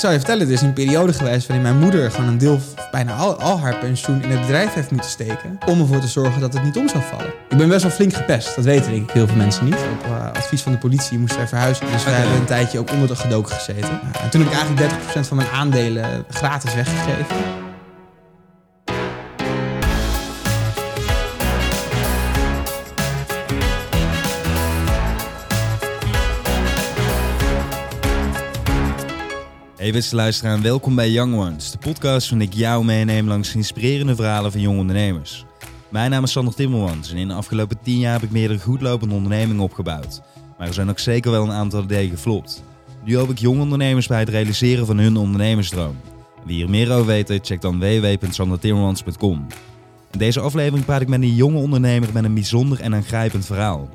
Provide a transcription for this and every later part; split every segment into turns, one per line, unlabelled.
Ik zou je vertellen, er is een periode geweest waarin mijn moeder gewoon een deel, bijna al, al haar pensioen in het bedrijf heeft moeten steken. Om ervoor te zorgen dat het niet om zou vallen. Ik ben best wel flink gepest, dat weten denk ik heel veel mensen niet. Op eh, advies van de politie moest zij verhuizen. Dus wij hebben een tijdje ook onder de gedoken gezeten. En toen heb ik eigenlijk 30% van mijn aandelen gratis weggegeven.
Hey beste luisteraar welkom bij Young Ones, de podcast waarin ik jou meeneem langs inspirerende verhalen van jonge ondernemers. Mijn naam is Sander Timmermans en in de afgelopen 10 jaar heb ik meerdere goedlopende ondernemingen opgebouwd. Maar er zijn ook zeker wel een aantal dingen geflopt. Nu help ik jonge ondernemers bij het realiseren van hun ondernemersdroom. Wie hier meer over weet, check dan www.sandertimmermans.com. In deze aflevering praat ik met een jonge ondernemer met een bijzonder en aangrijpend verhaal.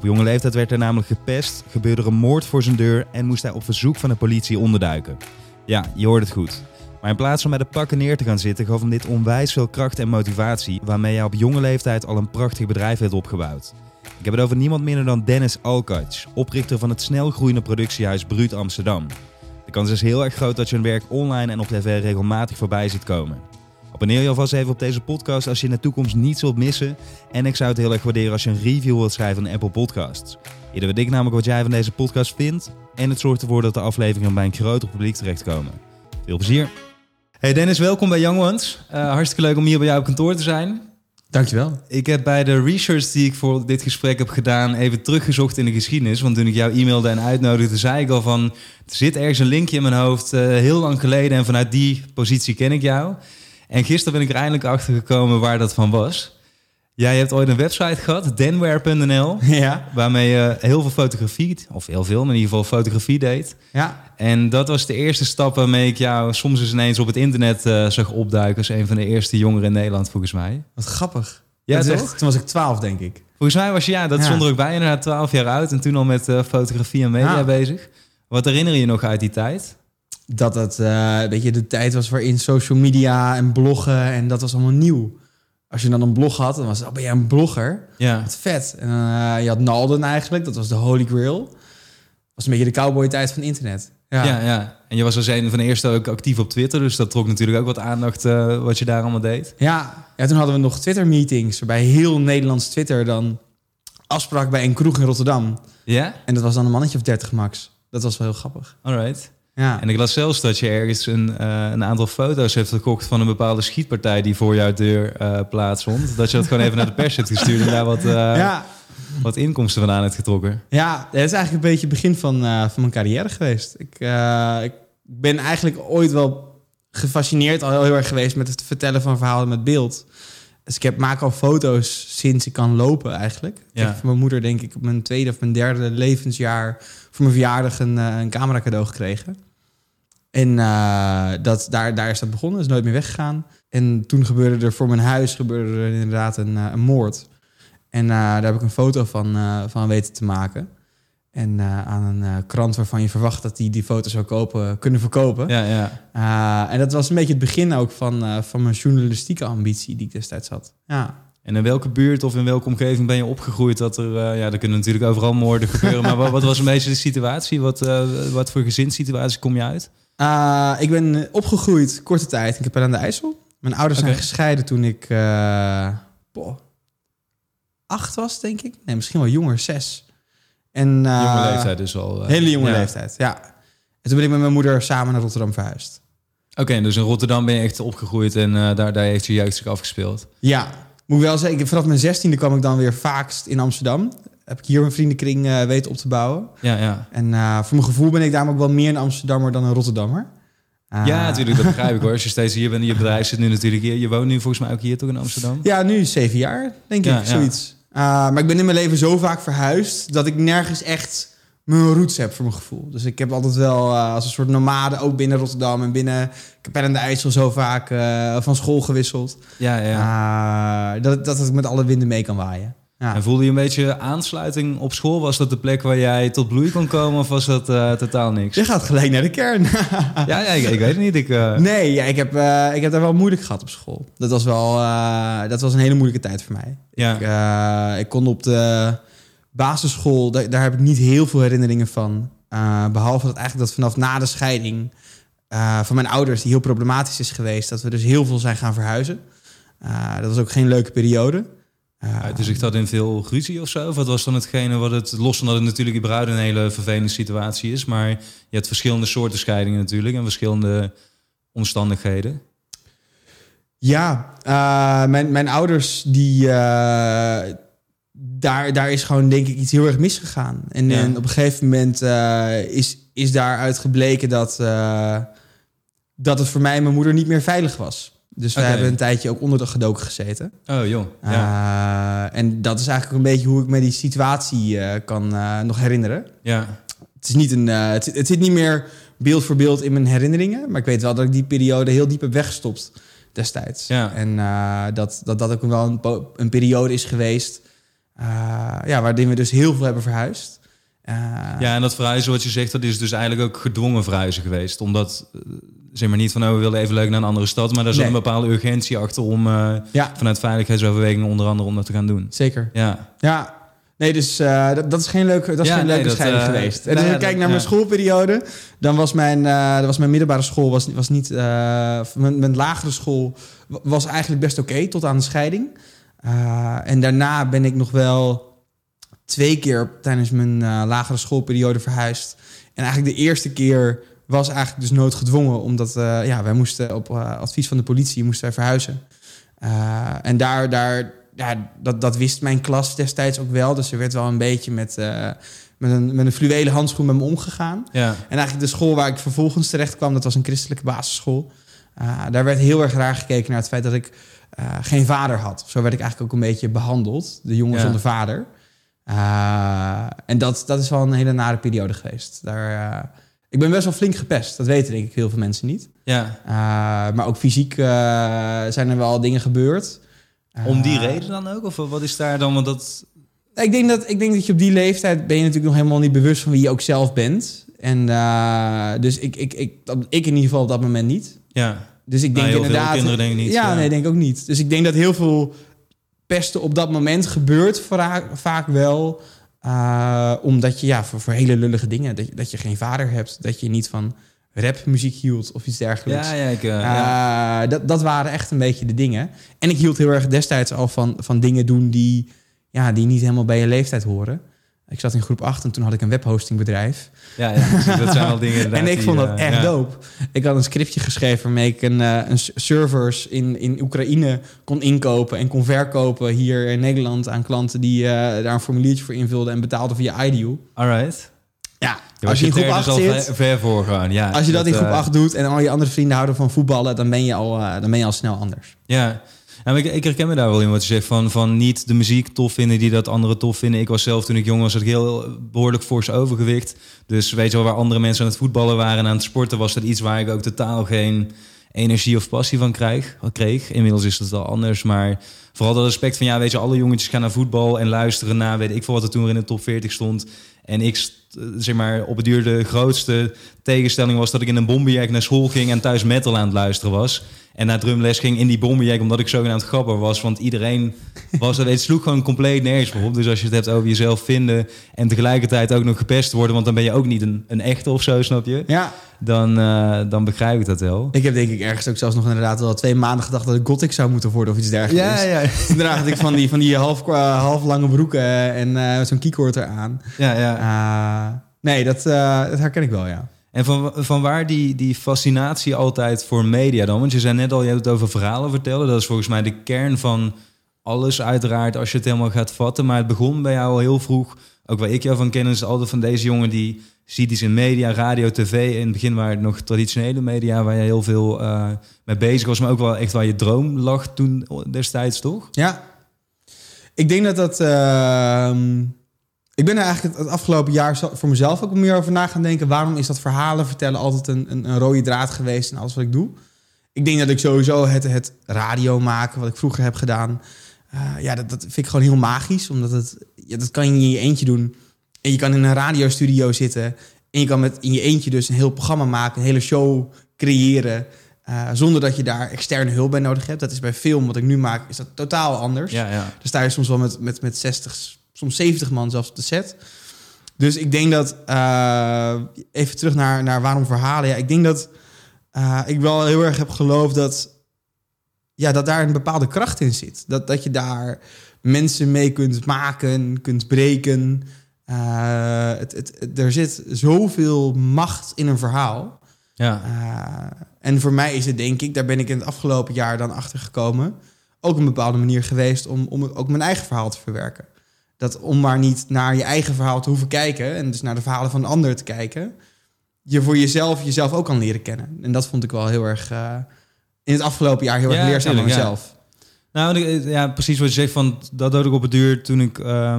Op jonge leeftijd werd hij namelijk gepest, gebeurde een moord voor zijn deur en moest hij op verzoek van de politie onderduiken. Ja, je hoort het goed. Maar in plaats van met de pakken neer te gaan zitten, gaf hem dit onwijs veel kracht en motivatie, waarmee hij op jonge leeftijd al een prachtig bedrijf heeft opgebouwd. Ik heb het over niemand minder dan Dennis Alkatsch, oprichter van het snel groeiende productiehuis Bruut Amsterdam. De kans is heel erg groot dat je hun werk online en op tv regelmatig voorbij ziet komen. Abonneer je alvast even op deze podcast als je in de toekomst niets wilt missen. En ik zou het heel erg waarderen als je een review wilt schrijven in Apple Podcasts. Hierdoor weet ik namelijk wat jij van deze podcast vindt. En het zorgt ervoor dat de afleveringen bij een groter publiek terechtkomen. Veel plezier. Hey Dennis, welkom bij Young Ones. Eh, hartstikke leuk om hier bij jou op kantoor te zijn.
Dankjewel.
Ik heb bij de research die ik voor dit gesprek heb gedaan even teruggezocht in de geschiedenis. Want toen ik jou e-mailde en uitnodigde, zei ik al van... er zit ergens een linkje in mijn hoofd, eh, heel lang geleden. En vanuit die positie ken ik jou. En gisteren ben ik er eindelijk achter gekomen waar dat van was. Jij hebt ooit een website gehad, denware.nl...
Ja.
waarmee je heel veel fotografie, of heel veel, maar in ieder geval fotografie deed.
Ja.
En dat was de eerste stap waarmee ik jou soms eens ineens op het internet eh, zag opduiken... als een van de eerste jongeren in Nederland, volgens mij.
Wat grappig.
Ja,
Dat echt- toen was ik 12, denk ik.
Volgens mij was je, ja, dat
Ja.
stond er ook bij, inderdaad 12 jaar oud en toen al met eh, fotografie en media
Ja.
bezig. Wat herinner je je nog uit die tijd?
Dat het weet je, de tijd was waarin social media en bloggen en dat was allemaal nieuw. Als je dan een blog had, dan was het, oh, ben jij een blogger?
Ja,
Wat vet. En eh, je had Nalden eigenlijk, dat was de holy grail. was een beetje de cowboy tijd van internet.
ja.
Ja,
Ja, En je was als een van de eerste ook actief op Twitter, dus dat trok natuurlijk ook wat aandacht eh, wat je daar allemaal deed.
ja. ja toen hadden we nog Twitter-meetings, waarbij heel Nederlands Twitter dan afsprak bij een kroeg in Rotterdam.
Ja?
En dat was dan een mannetje of 30 max. Dat was wel heel grappig.
Alright.
Ja,
En ik las zelfs dat je ergens een, eh, een aantal foto's heeft gekocht van een bepaalde schietpartij die voor jouw deur eh plaatsvond. Dat je dat gewoon even naar de pers hebt gestuurd en daar wat,
ja.
wat inkomsten vandaan hebt getrokken.
Ja, het is eigenlijk een beetje het begin van, van mijn carrière geweest. Ik, ik ben eigenlijk ooit wel gefascineerd al heel erg geweest met het vertellen van verhalen met beeld. Dus ik heb, maak al foto's sinds ik kan lopen eigenlijk. Ik heb van mijn moeder denk ik op mijn tweede of mijn derde levensjaar voor mijn verjaardag een, een camera cadeau gekregen. En eh, dat, daar, daar is dat begonnen, is nooit meer weggegaan. En toen gebeurde er voor mijn huis gebeurde er inderdaad een, eh, een moord. En eh, daar heb ik een foto van, van weten te maken. En aan een krant waarvan je verwacht dat die die foto zou kopen, kunnen verkopen.
Ja, ja.
En dat was een beetje het begin ook van, van mijn journalistieke ambitie die ik destijds had. Ja.
En in welke buurt of in welke omgeving ben je opgegroeid? Dat er, ja, er kunnen natuurlijk overal moorden gebeuren. maar wat, wat was een beetje de situatie? Wat, wat voor gezinssituatie kom je uit?
Eh, ik ben opgegroeid korte tijd in Capelle aan de IJssel. Mijn ouders zijn gescheiden toen ik boah, acht was, denk ik. Nee, misschien wel jonger, zes. En, eh,
Jonge leeftijd dus al.
Hele jonge
ja.
leeftijd, ja. En toen ben ik met mijn moeder samen naar Rotterdam verhuisd.
Oké, dus in Rotterdam ben je echt opgegroeid en daar, daar heeft je jeugd zich afgespeeld.
Ja, moet wel zeggen, vanaf mijn zestiende kwam ik dan weer vaakst in Amsterdam. Heb ik hier mijn vriendenkring eh, weten op te bouwen.
Ja, ja.
En eh, voor mijn gevoel ben ik daar ook wel meer een Amsterdammer dan een Rotterdammer. Eh,
ja, natuurlijk, dat begrijp ik hoor. Als je steeds hier bent, je bedrijf zit nu natuurlijk hier. Je woont nu volgens mij ook hier toch in Amsterdam?
Ja, nu zeven jaar, denk
Ja,
ik,
ja.
zoiets. Eh, maar ik ben in mijn leven zo vaak verhuisd... dat ik nergens echt mijn roots heb voor mijn gevoel. Dus ik heb altijd wel eh, als een soort nomade... ook binnen Rotterdam en binnen Capelle aan de IJssel... zo vaak eh, van school gewisseld.
Ja, ja.
Eh, dat, dat ik met alle winden mee kan waaien. Ja.
En voelde je een beetje aansluiting op school? Was dat de plek waar jij tot bloei kon komen of was dat eh, totaal niks?
Je gaat gelijk naar de kern.
Ja, ja ik, ik weet het niet. Ik, eh,
Nee, ja, ik, heb, eh, ik heb daar wel moeilijk gehad op school. Dat was wel dat was een hele moeilijke tijd voor mij.
ja.
Ik, ik kon op de basisschool, daar, daar heb ik niet heel veel herinneringen van. Eh, behalve dat eigenlijk dat vanaf na de scheiding van mijn ouders, die heel problematisch is geweest. Dat we dus heel veel zijn gaan verhuizen. Dat was ook geen leuke periode.
Dus ik dat in veel ruzie of zo? Of wat was dan hetgene wat het, los van dat het natuurlijk überhaupt een hele vervelende situatie is, maar je hebt verschillende soorten scheidingen natuurlijk en verschillende omstandigheden.
Ja, uh, mijn, mijn ouders, die, uh, daar, daar is gewoon denk ik iets heel erg misgegaan. En, ja. en op een gegeven moment uh, is, is daaruit gebleken dat, dat het voor mij en mijn moeder niet meer veilig was. Dus we hebben een tijdje ook onder de gedoken gezeten.
Oh joh, ja.
Uh, en dat is eigenlijk een beetje hoe ik me die situatie uh, kan uh, nog herinneren.
ja.
Het, is niet een, het, het, zit niet meer beeld voor beeld in mijn herinneringen. Maar ik weet wel dat ik die periode heel diep heb weggestopt destijds.
Ja.
En dat, dat dat ook wel een, een periode is geweest... Ja, waarin we dus heel veel hebben verhuisd. Uh,
ja, en dat verhuizen wat je zegt, dat is dus eigenlijk ook gedwongen verhuizen geweest. Omdat, uh, zeg maar niet van, oh, we willen even leuk naar een andere stad. Maar daar zat
Nee.
een bepaalde urgentie achter om uh,
Ja.
vanuit veiligheidsoverwegingen onder andere om dat te gaan doen.
Zeker.
Ja,
Ja, nee, dus uh, dat, dat is geen leuke, dat is
Ja,
geen
nee,
leuke scheiding
uh,
geweest. En
nou
als
ja,
ik kijk naar mijn schoolperiode, dan was mijn, dat was mijn middelbare school, was, was niet, mijn, mijn lagere school wa- was eigenlijk best oké tot aan de scheiding. En daarna ben ik nog wel twee keer tijdens mijn uh, lagere schoolperiode verhuisd. En eigenlijk de eerste keer was eigenlijk dus noodgedwongen, omdat uh, ja, wij moesten op uh, advies van de politie moesten wij verhuizen. En daar, daar, ja, dat, dat wist mijn klas destijds ook wel. Dus er werd wel een beetje met, met, een, met een fluwelen handschoen met me omgegaan.
ja,
En eigenlijk de school waar ik vervolgens terecht kwam, dat was een christelijke basisschool. Daar werd heel erg raar gekeken naar het feit dat ik geen vader had. Zo werd ik eigenlijk ook een beetje behandeld, de jongen
Ja.
zonder vader. Uh, en dat, dat is wel een hele nare periode geweest. Daar, uh, ik ben best wel flink gepest, dat weten denk ik heel veel mensen niet.
ja.
Uh, maar ook fysiek zijn er wel dingen gebeurd.
Om die reden dan ook? Of wat is daar dan? Want dat...
ik denk, dat, ik denk dat je op die leeftijd ben je natuurlijk nog helemaal niet bewust van wie je ook zelf bent. En dus ik, ik, ik, dat- ik in ieder geval op dat moment niet.
Ja,
Dus ik
Nou,
denk inderdaad.
kinderen denk ik niet,
Ja,
ja.
nee, denk ik ook niet. Dus ik denk dat heel veel pesten op dat moment gebeurt vaak wel. uh, omdat je ja, voor, voor hele lullige dingen. Dat je, dat je geen vader hebt. Dat je niet van rapmuziek hield of iets dergelijks.
ja, ja, ik, uh, ja.
Uh, dat, dat waren echt een beetje de dingen. En ik hield heel erg destijds al van, van dingen doen die, ja, die niet helemaal bij je leeftijd horen. Ik zat in groep 8 en toen had ik een webhostingbedrijf.
ja, ja, precies. dat zijn wel dingen
En ik vond dat
uh,
echt
ja.
dope. Ik had een scriptje geschreven waarmee ik een, uh, een servers in, in Oekraïne kon inkopen en kon verkopen hier in Nederland aan klanten die uh, daar een formuliertje voor invulden en betaalden via IDU.
Alright.
Ja,
Ja,
als je in groep
er
8
dus al
zit,
ver, ver voor gaan. Ja,
als je dat in groep
eh,
8 doet en al je andere vrienden houden van voetballen, dan ben je al, uh, dan ben je al snel anders.
Ja, ja ik, ik herken me daar wel in wat je zegt. Van, van niet de muziek tof vinden die dat anderen tof vinden. Ik was zelf toen ik jong was, had ik heel behoorlijk fors overgewicht. Dus weet je wel, waar andere mensen aan het voetballen waren en aan het sporten... was dat iets waar ik ook totaal geen energie of passie van krijg, kreeg. Inmiddels is het wel anders, maar vooral dat aspect van... ja, weet je, alle jongetjes gaan naar voetbal en luisteren naar... weet ik veel wat er toen in de top 40 stond... En ik, st- zeg maar, op het duur de grootste tegenstelling was dat ik in een bomberjack naar school ging en thuis metal aan het luisteren was. En naar drumles ging in die bomberjack omdat ik zogenaamd grapper was. Want iedereen was dat, het sloeg gewoon compleet nergens voor op. Dus als je het hebt over jezelf vinden en tegelijkertijd ook nog gepest worden, want dan ben je ook niet een, een echte of zo, snap je?
Ja,
Dan, uh, dan begrijp ik dat wel.
ik heb denk ik ergens ook zelfs nog inderdaad wel twee maanden gedacht dat ik gothic zou moeten worden of iets dergelijks.
ja.
Toen draagde ik van die, van die half, uh, half lange broeken en uh, zo'n keycord eraan.
ja, ja.
Uh, nee, dat, dat herken ik wel, ja.
En van, van waar die, die fascinatie altijd voor media dan? Want je zei net al, je hebt het over verhalen vertellen. Dat is volgens mij de kern van alles uiteraard als je het helemaal gaat vatten. Maar het begon bij jou al heel vroeg. Ook waar ik jou van ken is altijd van deze jongen die ziet iets in media, radio, tv. In het begin waren het nog traditionele media waar je heel veel uh, mee bezig was. Maar ook wel echt waar je droom lag toen destijds, toch?
Ja. Ik denk dat dat... Uh, ik ben er eigenlijk het afgelopen jaar voor mezelf ook meer over na gaan denken. Waarom is dat verhalen vertellen altijd een, een, een rode draad geweest in alles wat ik doe? Ik denk dat ik sowieso het, het radio maken, wat ik vroeger heb gedaan... Uh, ja, dat, dat vind ik gewoon heel magisch. Omdat het, ja, dat kan je in je eentje doen. En je kan in een radiostudio zitten. En je kan met in je eentje dus een heel programma maken. Een hele show creëren. Uh, zonder dat je daar externe hulp bij nodig hebt. Dat is bij film, wat ik nu maak, is dat totaal anders.
Ja, ja.
Dan sta je soms wel met, met, met 60, soms 70 man zelfs op de set. Dus ik denk dat... Uh, even terug naar, naar waarom verhalen. Ja, ik denk dat eh, ik wel heel erg heb geloofd dat, ja, dat daar een bepaalde kracht in zit. Dat, dat je daar mensen mee kunt maken, kunt breken. Uh, het, het, er zit zoveel macht in een verhaal.
Ja.
Uh, en voor mij is het denk ik, daar ben ik in het afgelopen jaar dan achter gekomen, ook een bepaalde manier geweest om, om ook mijn eigen verhaal te verwerken. Dat om maar niet naar je eigen verhaal te hoeven kijken en dus naar de verhalen van de ander te kijken, je voor jezelf jezelf ook kan leren kennen. En dat vond ik wel heel erg uh, in het afgelopen jaar heel erg leerzaam aan mezelf.
Ja. Nou, ja, precies wat je zegt van dat had ik op het duur toen ik uh,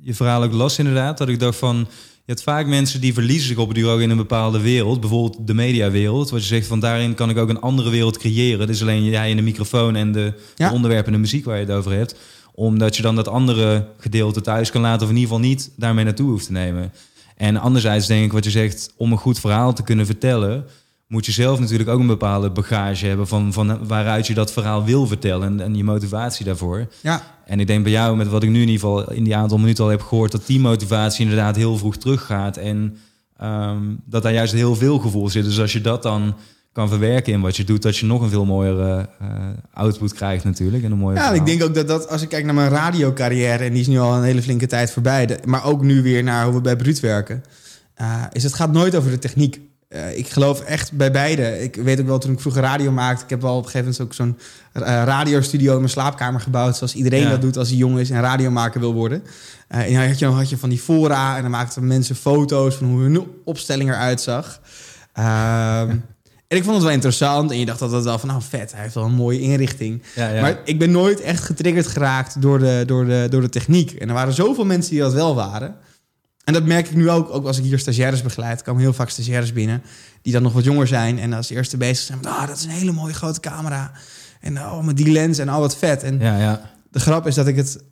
je verhaal ook las inderdaad, dat ik dacht van je hebt vaak mensen die verliezen zich op het duur ook in een bepaalde wereld, bijvoorbeeld de mediawereld, wat je zegt van daarin kan ik ook een andere wereld creëren. Dus alleen jij in de microfoon en de, ja. de onderwerpen en de muziek waar je het over hebt, omdat je dan dat andere gedeelte thuis kan laten of in ieder geval niet daarmee naartoe hoeft te nemen. En anderzijds denk ik wat je zegt, om een goed verhaal te kunnen vertellen, moet je zelf natuurlijk ook een bepaalde bagage hebben van, van waaruit je dat verhaal wil vertellen en, en je motivatie daarvoor.
Ja.
En ik denk bij jou, met wat ik nu in ieder geval in die aantal minuten al heb gehoord, dat die motivatie inderdaad heel vroeg teruggaat en um, dat daar juist heel veel gevoel zit. Dus als je dat dan kan verwerken in wat je doet, dat je nog een veel mooiere uh, output krijgt natuurlijk. En een mooie
ja, ik denk ook dat, dat als ik kijk naar mijn radiocarrière, en die is nu al een hele flinke tijd voorbij, de, maar ook nu weer naar hoe we bij Bruut werken, uh, is het gaat nooit over de techniek. Uh, ik geloof echt bij beide. Ik weet ook wel, toen ik vroeger radio maakte... ik heb wel op een gegeven moment ook zo'n radiostudio in mijn slaapkamer gebouwd... zoals iedereen ja. dat doet als hij jong is en radiomaker wil worden. En dan had je, dan had je van die fora en dan maakten mensen foto's... van hoe hun opstelling eruit zag. Ehm, en ik vond het wel interessant en je dacht dat het wel van... nou vet, hij heeft wel een mooie inrichting.
Ja, ja.
Maar ik ben nooit echt getriggerd geraakt door de, door, de, door de techniek. En er waren zoveel mensen die dat wel waren... En dat merk ik nu ook, ook als ik hier stagiaires begeleid. komen heel vaak stagiaires binnen die dan nog wat jonger zijn. En als eerste bezig zijn met, ah, dat is een hele mooie grote camera. En oh, met die lens en al wat vet. En
ja, ja.
de grap is dat ik het, uh,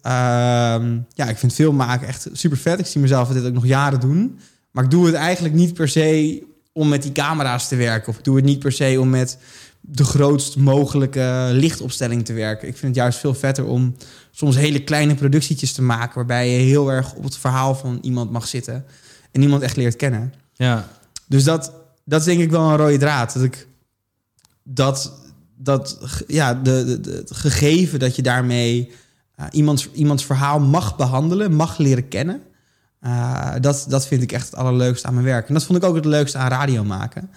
ja, ik vind film maken echt super vet. Ik zie mezelf dit ook nog jaren doen. Maar ik doe het eigenlijk niet per se om met die camera's te werken. Of ik doe het niet per se om met de grootst mogelijke lichtopstelling te werken. Ik vind het juist veel vetter om soms hele kleine productietjes te maken... waarbij je heel erg op het verhaal van iemand mag zitten... en iemand echt leert kennen.
Ja.
Dus dat, dat is denk ik wel een rode draad. Dat ik dat, dat ja, de, de, de het gegeven dat je daarmee uh, iemands, iemands verhaal mag behandelen, mag leren kennen... Uh, dat, dat vind ik echt het allerleukste aan mijn werk. En dat vond ik ook het leukste aan radio maken.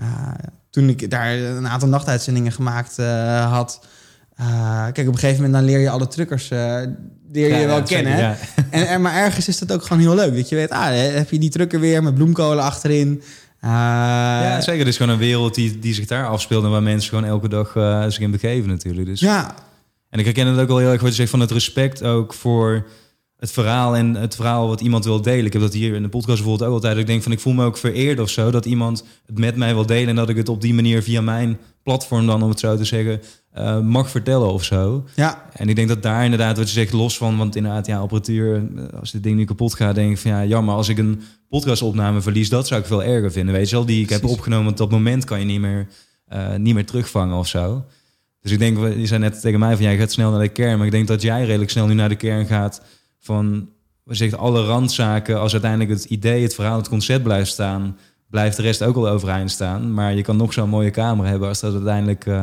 Uh, toen ik daar een aantal nachtuitzendingen gemaakt uh, had. Uh, kijk, op een gegeven moment dan leer je alle truckers uh, leer je
Ja,
wel
ja,
kennen.
zeker, ja.
En, en, maar ergens is dat ook gewoon heel leuk. Dat je weet, ah, heb je die trucker weer met bloemkolen achterin. Uh,
ja, zeker. Het is gewoon een wereld die, die zich daar afspeelt... en waar mensen gewoon elke dag eh, zich in begeven natuurlijk. Dus.
ja,
En ik herken het ook wel heel erg wat je zegt van het respect ook voor het verhaal en het verhaal wat iemand wil delen. Ik heb dat hier in de podcast bijvoorbeeld ook altijd. Ik denk van ik voel me ook vereerd of zo dat iemand het met mij wil delen en dat ik het op die manier via mijn platform dan om het zo te zeggen eh, mag vertellen of zo.
ja,
En ik denk dat daar inderdaad wat je zegt los van, want inderdaad ja apparatuur eh, als dit ding nu kapot gaat, denk ik van ja jammer als ik een podcastopname verlies, dat zou ik veel erger vinden. Weet je wel, die ik heb opgenomen, want op dat moment kan je niet meer eh, niet meer terugvangen of zo. Dus ik denk, je zei net tegen mij van jij gaat snel naar de kern, maar ik denk dat jij redelijk snel nu naar de kern gaat van, zeggen alle randzaken, als uiteindelijk het idee, het verhaal, het concept blijft staan, blijft de rest ook wel overeind staan. Maar je kan nog zo'n mooie camera hebben als dat uiteindelijk eh,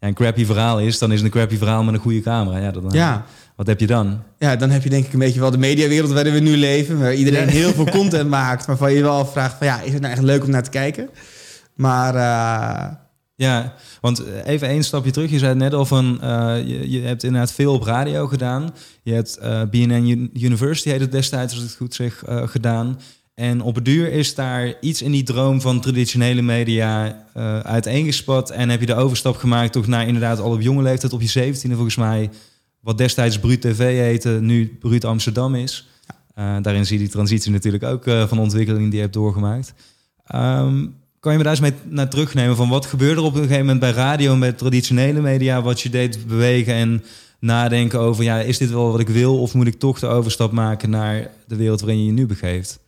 ja, een crappy verhaal is, dan is het een crappy verhaal met een goede camera. Ja, dan,
ja.
Wat heb je dan?
ja, dan heb je denk ik een beetje wel de mediawereld waarin we nu leven. Waar iedereen
Ja.
heel veel content maakt. Waarvan je wel vraagt van ja, is het nou echt leuk om naar te kijken? Maar eh,
Ja, want eh, even één stapje terug. Je zei net al van, eh, je, je hebt inderdaad veel op radio gedaan. Je hebt eh, BNN University, heet het destijds, als ik het goed zeg, gedaan. En op het duur is daar iets in die droom van traditionele media uiteengespat. En heb je de overstap gemaakt toch naar inderdaad al op jonge leeftijd, op je zeventiende volgens mij... wat destijds Bruut TV heette, nu Bruut Amsterdam is. Daarin zie je die transitie natuurlijk ook van de ontwikkeling die je hebt doorgemaakt. Ehm, kan je me daar eens mee naar terugnemen van wat gebeurde er op een gegeven moment bij radio en traditionele media, wat je deed bewegen en nadenken over, ja, is dit wel wat ik wil of moet ik toch de overstap maken naar de wereld waarin je je nu begeeft?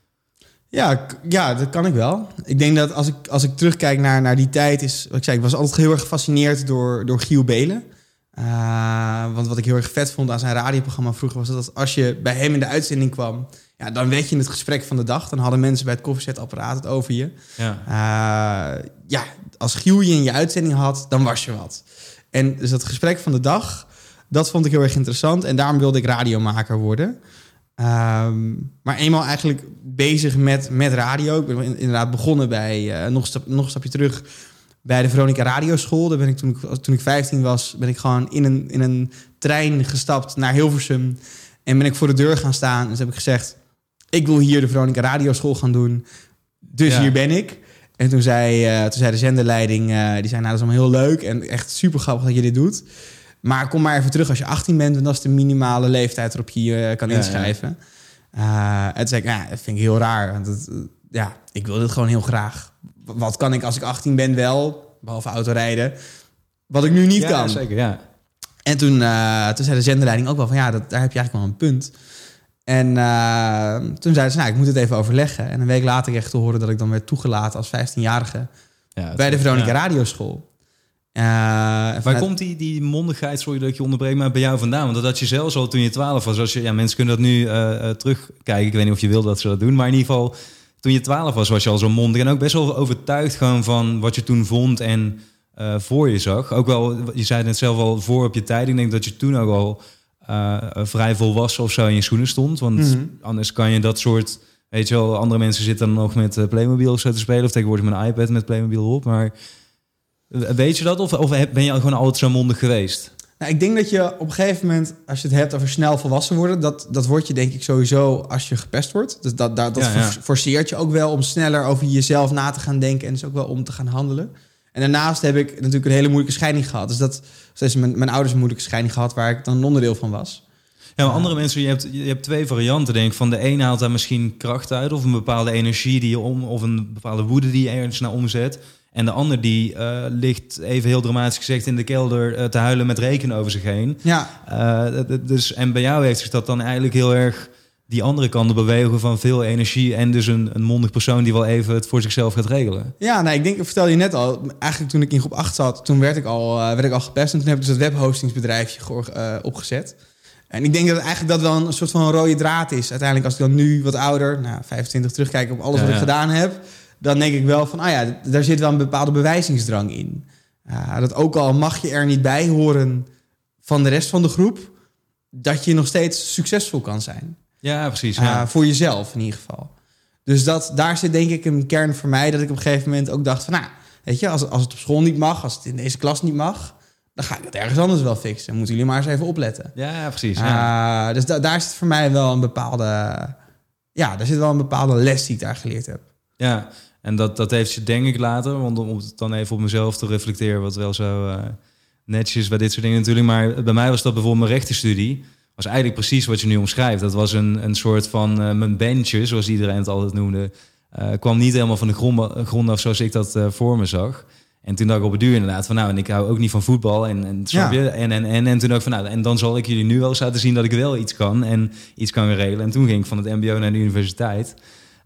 Ja, ja, dat kan ik wel. Ik denk dat als ik, als ik terugkijk naar, naar die tijd, is wat ik zei, ik was altijd heel erg gefascineerd door, door Giel Belen. Eh, want wat ik heel erg vet vond aan zijn radioprogramma vroeger was dat als je bij hem in de uitzending kwam, ja, dan werd je in het gesprek van de dag. Dan hadden mensen bij het koffiezetapparaat het over je.
Ja,
Eh, ja, als Giel je in je uitzending had, dan was je wat. En dus dat gesprek van de dag, dat vond ik heel erg interessant. En daarom wilde ik radiomaker worden. Ehm, maar eenmaal eigenlijk bezig met, met radio. Ik ben inderdaad begonnen bij, uh, nog, stap, nog een stapje terug, bij de Veronica Radioschool. Daar ben ik toen, ik toen ik 15 was, ben ik gewoon in een, in een trein gestapt naar Hilversum. En ben ik voor de deur gaan staan. En dus heb ik gezegd, ik wil hier de Veronica Radioschool gaan doen. Dus hier ben ik. En toen zei, uh, toen zei de zenderleiding, uh, die zei, nou dat is allemaal heel leuk en echt super grappig dat je dit doet. Maar kom maar even terug als je 18 bent en dat is de minimale leeftijd waarop je je kan inschrijven. Ja, ja. En toen zei ik, nou, dat vind ik heel raar. Want het, ja, ik wil dit gewoon heel graag. Wat kan ik als ik 18 ben wel, behalve autorijden, wat ik nu niet
ja,
kan.
zeker, ja.
En toen, toen zei de zenderleiding ook wel van, ja, dat, daar heb je eigenlijk wel een punt. En uh, toen zeiden ze, nou, ik moet het even overleggen. En een week later kreeg ik te horen dat ik dan werd toegelaten als 15-jarige ja, bij de Veronica. Radioschool.
Uh, Waar komt die, die mondigheid, sorry dat ik je onderbreek, maar bij jou vandaan? Want dat had je zelfs al toen je 12 was. Als je, ja, mensen kunnen dat nu uh, terugkijken. Ik weet niet of je wil dat ze dat doen. Maar in ieder geval, toen je 12 was, was je al zo mondig. En ook best wel overtuigd gewoon van wat je toen vond en voor je zag. Ook wel, je zei het zelf al voor op je tijd. Ik denk dat je toen ook al uh, vrij volwassen of zo in je schoenen stond. Want mm -hmm. anders kan je dat soort... Weet je wel, andere mensen zitten dan nog met Playmobil of zo te spelen. Of tegenwoordig met een iPad met Playmobil op. Maar weet je dat? Of, of ben je gewoon altijd zo mondig geweest?
Nou, ik denk dat je op een gegeven moment, als je het hebt over snel volwassen worden, dat, dat word je denk ik sowieso als je gepest wordt. Dus dat, dat, dat ja, ja. forceert je ook wel om sneller over jezelf na te gaan denken en dus ook wel om te gaan handelen. En daarnaast heb ik natuurlijk een hele moeilijke scheiding gehad. Dus dat steeds mijn, mijn ouders een moeilijke scheiding gehad, waar ik dan een onderdeel van was.
Ja, maar andere mensen, je hebt, je hebt twee varianten, denk ik. Van de ene haalt daar misschien kracht uit, of een bepaalde energie die je om, of een bepaalde woede die je ergens naar omzet. En de ander die uh, ligt, even heel dramatisch gezegd, in de kelder uh, te huilen met reken over zich heen.
Ja.
Uh, dus, en bij jou heeft zich dat dan eigenlijk heel erg die andere kant bewegen van veel energie en dus een, een mondig persoon die wel even het voor zichzelf gaat regelen.
Ja, nou, ik denk, ik vertel je net al, eigenlijk toen ik in groep 8 zat, toen werd ik al, uh, werd ik al gepest en toen heb ik dus het webhostingsbedrijfje uh, opgezet. En ik denk dat eigenlijk dat wel een soort van rode draad is. Uiteindelijk als ik dan nu wat ouder, nou, 25 terugkijk op alles ja, wat ik ja. gedaan heb, dan denk ik wel van, ah ja, daar zit wel een bepaalde bewijzingsdrang in. Uh, dat ook al mag je er niet bij horen van de rest van de groep, dat je nog steeds succesvol kan zijn.
Ja, precies. Ja.
Uh, voor jezelf in ieder geval. Dus dat, daar zit denk ik een kern voor mij dat ik op een gegeven moment ook dacht van, nou, weet je, als, als het op school niet mag, als het in deze klas niet mag, dan ga ik het ergens anders wel fixen. Moeten jullie maar eens even opletten.
Ja, precies. Ja.
Uh, dus da daar zit voor mij wel een bepaalde, ja, daar zit wel een bepaalde les die ik daar geleerd heb.
Ja, en dat, dat heeft je denk ik later, want om het dan even op mezelf te reflecteren, wat wel zo uh, netjes bij dit soort dingen natuurlijk, maar bij mij was dat bijvoorbeeld mijn rechtenstudie was eigenlijk precies wat je nu omschrijft. Dat was een, een soort van uh, mijn bandje, zoals iedereen het altijd noemde. Uh, kwam niet helemaal van de grond, grond af zoals ik dat uh, voor me zag. En toen dacht ik op het duur inderdaad van nou, en ik hou ook niet van voetbal. En, en, ja. en, en, en, en toen dacht ik van nou, en dan zal ik jullie nu wel eens laten zien dat ik wel iets kan en iets kan regelen. En toen ging ik van het mbo naar de universiteit.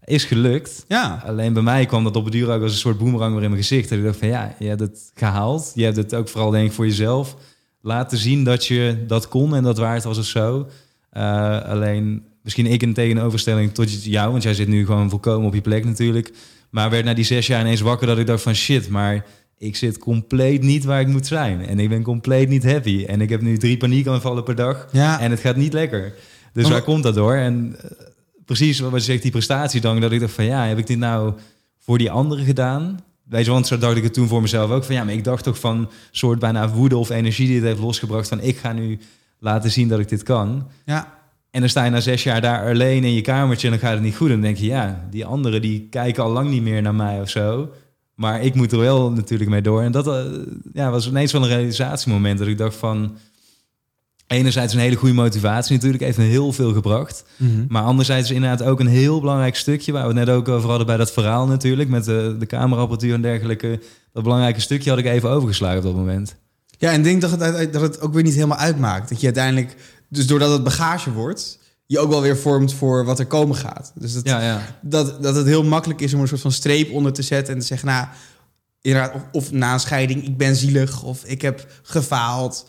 Is gelukt.
Ja.
Alleen bij mij kwam dat op het duur ook als een soort boemerang weer in mijn gezicht. En ik dacht van ja, je hebt het gehaald. Je hebt het ook vooral denk ik voor jezelf laten zien dat je dat kon en dat waard was of zo. Uh, alleen misschien ik in tegenoverstelling tot jou, want jij zit nu gewoon volkomen op je plek natuurlijk. Maar werd na die zes jaar ineens wakker dat ik dacht van shit, maar ik zit compleet niet waar ik moet zijn. En ik ben compleet niet happy. En ik heb nu drie paniekaanvallen per dag.
Ja.
En het gaat niet lekker. Dus waar komt dat door? En uh, precies wat je zegt, die prestatiedrang, dat ik dacht van ja, heb ik dit nou voor die anderen gedaan? Weet je, want zo dacht ik het toen voor mezelf ook van ja, maar ik dacht toch van soort bijna woede of energie die het heeft losgebracht van ik ga nu laten zien dat ik dit kan.
Ja.
En dan sta je na zes jaar daar alleen in je kamertje en dan gaat het niet goed. En dan denk je, ja, die anderen die kijken al lang niet meer naar mij of zo. Maar ik moet er wel natuurlijk mee door. En dat uh, ja, was ineens wel een realisatiemoment dat ik dacht van enerzijds een hele goede motivatie natuurlijk, heeft me heel veel gebracht.
Mm -hmm.
Maar anderzijds is inderdaad ook een heel belangrijk stukje, waar we het net ook over hadden bij dat verhaal natuurlijk, met de, de cameraapparatuur en dergelijke. Dat belangrijke stukje had ik even overgeslagen op dat moment.
Ja, en ik denk dat het, dat het ook weer niet helemaal uitmaakt. Dat je uiteindelijk, dus doordat het bagage wordt, je ook wel weer vormt voor wat er komen gaat. Dus dat,
ja, ja.
dat, dat het heel makkelijk is om een soort van streep onder te zetten en te zeggen, nou, inderdaad, of, of na een scheiding, ik ben zielig of ik heb gefaald.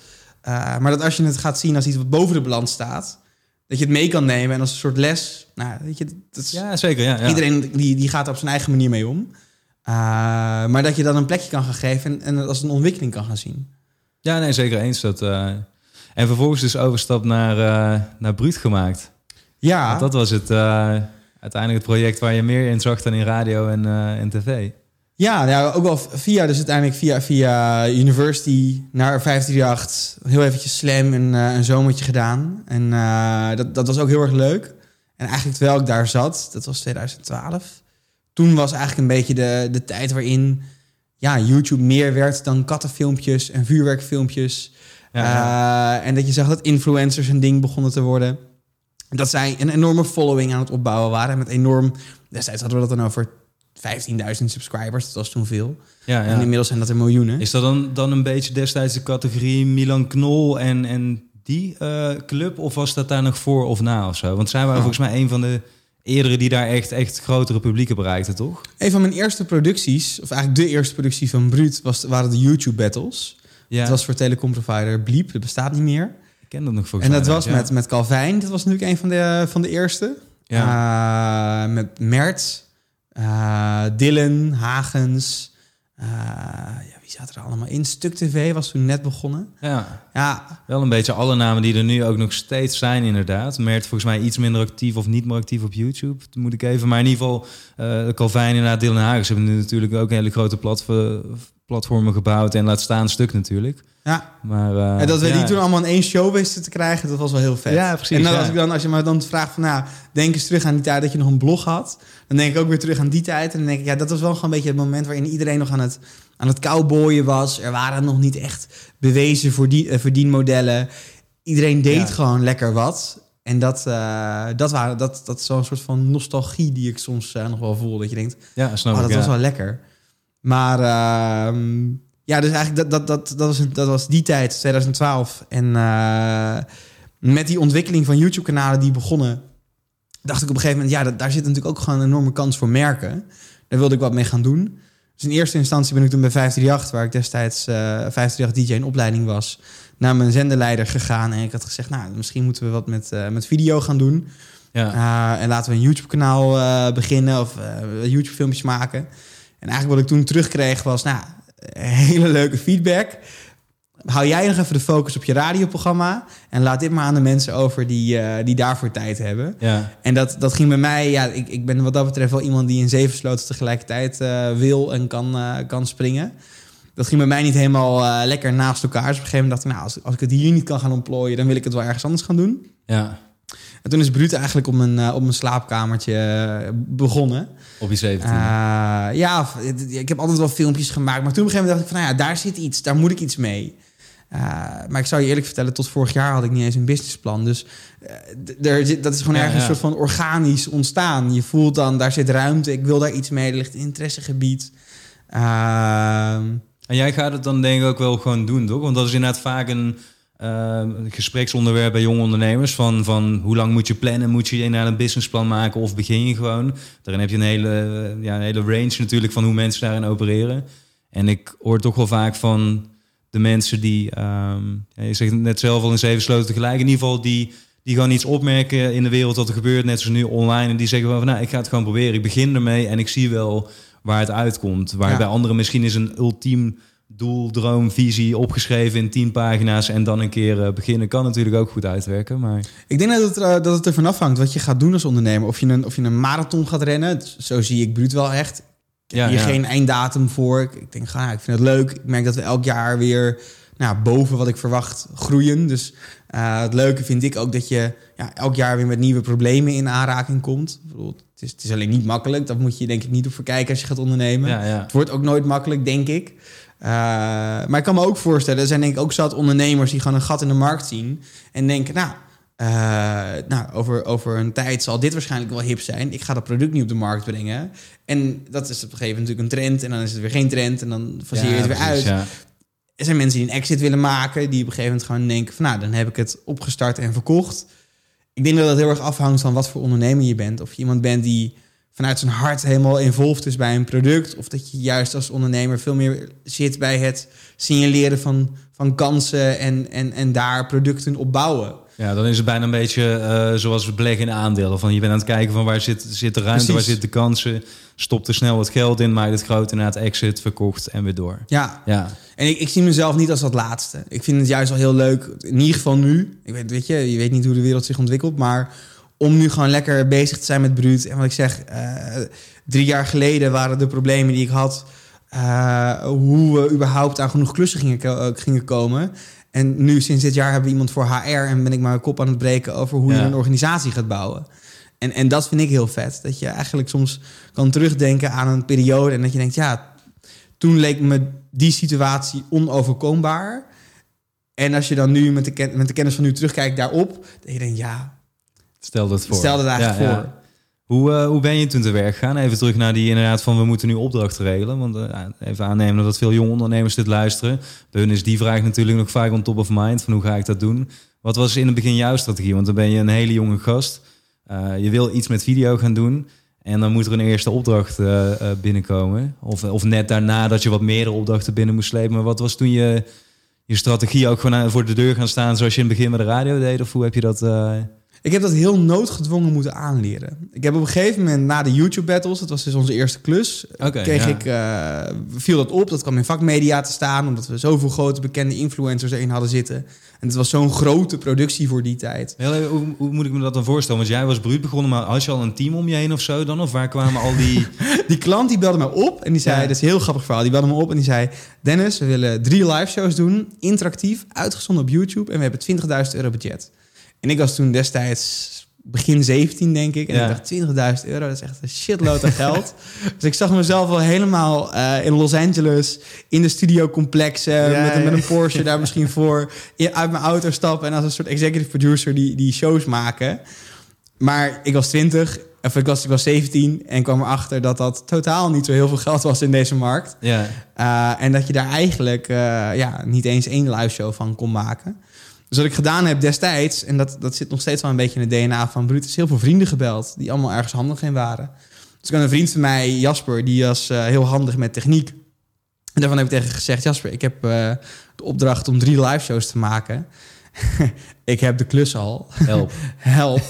Uh, maar dat als je het gaat zien als iets wat boven de balans staat, dat je het mee kan nemen en als een soort les. Nou, weet je, dat is,
ja, zeker. Ja, ja.
Iedereen die, die gaat er op zijn eigen manier mee om. Uh, maar dat je dan een plekje kan gaan geven en, en als een ontwikkeling kan gaan zien.
Ja, nee, zeker eens. Dat, uh, en vervolgens dus overstap naar, naar Bruut gemaakt.
Ja.
Want dat was het, uiteindelijk het project waar je meer in zag dan in radio en, en tv.
Ja, nou, ook wel via, dus uiteindelijk via, via University naar 538. Heel eventjes slam en een zomertje gedaan. En dat, dat was ook heel erg leuk. En eigenlijk terwijl ik daar zat, dat was 2012 toen was eigenlijk een beetje de, de tijd waarin ja, YouTube meer werd dan kattenfilmpjes en vuurwerkfilmpjes. Ja, eh, en dat je zag dat influencers een ding begonnen te worden. Dat zij een enorme following aan het opbouwen waren. Met enorm. Destijds hadden we dat dan over 15.000 subscribers. Dat was toen veel. Ja, ja. En inmiddels zijn dat er miljoenen.
Is dat dan, dan een beetje destijds de categorie Milan Knol en, en die uh, club? Of was dat daar nog voor of na of zo? Want zij waren oh. volgens mij een van de eerdere die daar echt, echt grotere publieken bereikten, toch?
Een van mijn eerste producties, of eigenlijk de eerste productie van Bruut, was, waren de YouTube Battles. Ja. Dat was voor telecomprovider Bleep, dat bestaat niet meer.
Ik ken dat nog
volgens En dat was met, met Calvijn, dat was natuurlijk een van de, van de eerste. Ja. Uh, met Mert, Dylan, Hagens, uh, ja, zat er allemaal in? Stuk TV was toen net begonnen.
Ja. ja. Wel een beetje alle namen die er nu ook nog steeds zijn, inderdaad. Mert volgens mij iets minder actief of niet meer actief op YouTube. Dat moet ik even. Maar in ieder geval, uh, Calvijn inderdaad, Dylan Hagens hebben nu natuurlijk ook hele grote platformen gebouwd. En laat staan stuk natuurlijk.
Ja. Maar, uh, en dat we die toen allemaal in één show wisten te krijgen, dat was wel heel vet.
Ja, precies.
En dan, als, ik dan, als je me dan vraagt van, nou, denk eens terug aan die tijd dat je nog een blog had. Dan denk ik ook weer terug aan die tijd. En dan denk ik, ja, dat was wel gewoon een beetje het moment waarin iedereen nog aan het, aan het cowboyen was. Er waren nog niet echt bewezen voor die, uh, verdienmodellen. Iedereen deed gewoon lekker wat. En dat, uh, dat, waren, dat, dat is zo'n soort van nostalgie die ik soms nog wel voel. Dat je denkt,
ja, snap
oh,
dat
was wel lekker. Maar... Ehm, ja, dus eigenlijk dat, dat, dat, dat, was, dat was die tijd, 2012. En met die ontwikkeling van YouTube-kanalen die begonnen, dacht ik op een gegeven moment, ja, dat, daar zit natuurlijk ook gewoon een enorme kans voor merken. Daar wilde ik wat mee gaan doen. Dus in eerste instantie ben ik toen bij 538, waar ik destijds uh, 538 DJ in opleiding was, naar mijn zenderleider gegaan. En ik had gezegd, nou, misschien moeten we wat met, uh, met video gaan doen. Ja. Uh, en laten we een YouTube-kanaal beginnen of YouTube-filmpjes maken. En eigenlijk wat ik toen terugkreeg was, nou, hele leuke feedback. Hou jij nog even de focus op je radioprogramma en laat dit maar aan de mensen over die, uh, die daarvoor tijd hebben. Ja. En dat, dat ging bij mij, ja, ik, ik ben wat dat betreft wel iemand die in zeven sloten tegelijkertijd uh, wil en kan, uh, kan springen. Dat ging bij mij niet helemaal lekker naast elkaar. Dus op een gegeven moment dacht ik, nou, als, als ik het hier niet kan gaan ontplooien, dan wil ik het wel ergens anders gaan doen.
Ja.
En toen is Bruut eigenlijk op mijn, op mijn slaapkamertje begonnen.
Op je 17?
Uh, ja, ik heb altijd wel filmpjes gemaakt. Maar toen op een gegeven moment dacht ik van, nou ja, daar zit iets. Daar moet ik iets mee. Uh, maar ik zou je eerlijk vertellen, tot vorig jaar had ik niet eens een businessplan. Dus uh, er, dat is gewoon ja, ergens een soort van organisch ontstaan. Je voelt dan, daar zit ruimte, ik wil daar iets mee, er ligt interessegebied.
Uh, en jij gaat het dan denk ik ook wel gewoon doen, toch? Want dat is inderdaad vaak een uh, gespreksonderwerp bij jonge ondernemers. Van, van hoe lang moet je plannen? Moet je inderdaad een businessplan maken of begin je gewoon? Daarin heb je een hele, ja, een hele range natuurlijk van hoe mensen daarin opereren. En ik hoor toch wel vaak van de mensen die, um, ja, je zegt net zelf al in zeven sloten tegelijk, in ieder geval die, die gewoon iets opmerken in de wereld wat er gebeurt, net zoals nu online. En die zeggen van, nou, ik ga het gewoon proberen. Ik begin ermee en ik zie wel waar het uitkomt. Waar bij anderen misschien is een ultiem doel, droom, visie opgeschreven in tien pagina's en dan een keer uh, beginnen kan natuurlijk ook goed uitwerken. Maar...
Ik denk dat het, uh, dat het ervan afhangt wat je gaat doen als ondernemer. Of je een, of je een marathon gaat rennen, zo zie ik Bruut wel echt. Heb hier geen einddatum voor. Ik, ik denk, ga, ik vind het leuk. Ik merk dat we elk jaar weer nou, boven wat ik verwacht groeien. Dus uh, het leuke vind ik ook dat je ja, elk jaar weer met nieuwe problemen in aanraking komt. Het is, het is alleen niet makkelijk. Dat moet je denk ik niet op verkijken als je gaat ondernemen. Ja, ja. Het wordt ook nooit makkelijk, denk ik. Uh, maar ik kan me ook voorstellen, er zijn denk ik ook zat ondernemers die gewoon een gat in de markt zien en denken, nou, uh, nou over, over een tijd zal dit waarschijnlijk wel hip zijn. Ik ga dat product niet op de markt brengen. En dat is op een gegeven moment natuurlijk een trend en dan is het weer geen trend en dan faseer je het weer uit. Ja. Er zijn mensen die een exit willen maken, die op een gegeven moment gewoon denken van, nou, dan heb ik het opgestart en verkocht. Ik denk dat het heel erg afhangt van wat voor ondernemer je bent. Of je iemand bent die vanuit zijn hart helemaal involved is bij een product. Of dat je juist als ondernemer veel meer zit bij het signaleren van, van kansen en, en, en daar producten op bouwen.
Ja, dan is het bijna een beetje eh, zoals we beleggen in aandelen. Van je bent aan het kijken van waar zit, zit de ruimte,
Precies.
waar zitten de kansen. Stop er snel wat geld in, maak het groot en na het exit verkocht en weer door.
Ja,
Ja,
En ik, ik zie mezelf niet als dat laatste. Ik vind het juist wel heel leuk, in ieder geval nu. Ik weet, weet je, je weet niet hoe de wereld zich ontwikkelt, maar om nu gewoon lekker bezig te zijn met Bruut. En wat ik zeg, eh, drie jaar geleden waren de problemen die ik had, eh, hoe we überhaupt aan genoeg klussen gingen, gingen komen. En nu sinds dit jaar hebben we iemand voor HR en ben ik mijn kop aan het breken over hoe
Ja.
je een organisatie gaat bouwen. En, en dat vind ik heel vet. Dat je eigenlijk soms kan terugdenken aan een periode en dat je denkt, ja, toen leek me die situatie onoverkombaar. En als je dan nu met de, met de kennis van nu terugkijkt daarop, dat je denkt, ja,
stel dat voor.
stel dat eigenlijk
Ja, ja. Hoe, eh, hoe ben je toen te werk gegaan? Even terug naar die inderdaad van we moeten nu opdrachten regelen. Want eh, even aannemen dat veel jonge ondernemers dit luisteren. Bij hun is die vraag natuurlijk nog vaak on top of mind. Van hoe ga ik dat doen? Wat was in het begin jouw strategie? Want dan ben je een hele jonge gast. Eh, je wil iets met video gaan doen. En dan moet er een eerste opdracht binnenkomen. Of, of net daarna dat je wat meerdere opdrachten binnen moest slepen. Maar wat was toen je, je strategie ook gewoon voor de deur gaan staan zoals je in het begin met de radio deed? Of hoe heb je dat... eh,
Ik heb dat heel noodgedwongen moeten aanleren. Ik heb op een gegeven moment na de YouTube battles, dat was dus onze eerste klus,
Oké,
kreeg
ja.
ik, eh, viel dat op. Dat kwam in vakmedia te staan, omdat we zoveel grote bekende influencers erin hadden zitten. En het was zo'n grote productie voor die tijd.
Heel even, hoe, hoe moet ik me dat dan voorstellen? Want jij was bruut begonnen, maar had je al een team om je heen of zo dan? Of waar kwamen al die...
Die klant die belde mij op en die zei,
Ja.
dat is een heel grappig verhaal. Die belde me op en die zei, Dennis, we willen drie live shows doen, interactief, uitgezonden op YouTube en we hebben 20.000 euro budget. En ik was toen destijds begin 17, denk ik. En
Ja.
ik dacht, 20.000 euro, dat is echt een shitload aan geld. dus ik zag mezelf al helemaal eh, in Los Angeles, in de studiocomplexen,
Ja,
met,
ja.
met een Porsche daar misschien voor, in- uit mijn auto stappen en als een soort executive producer die, die shows maken. Maar ik was 20, of ik was, ik was 17 en kwam erachter dat dat totaal niet zo heel veel geld was in deze markt.
Ja,
Uh, en dat je daar eigenlijk uh, ja, niet eens één live show van kon maken. Dus wat ik gedaan heb destijds, en dat, dat zit nog steeds wel een beetje in het DNA van Bruut, is heel veel vrienden gebeld die allemaal ergens handig in waren. Dus ik had een vriend van mij, Jasper, die was uh, heel handig met techniek. En daarvan heb ik tegen gezegd, Jasper, ik heb uh, de opdracht om drie live shows te maken. ik heb de klus al.
Help.
Help.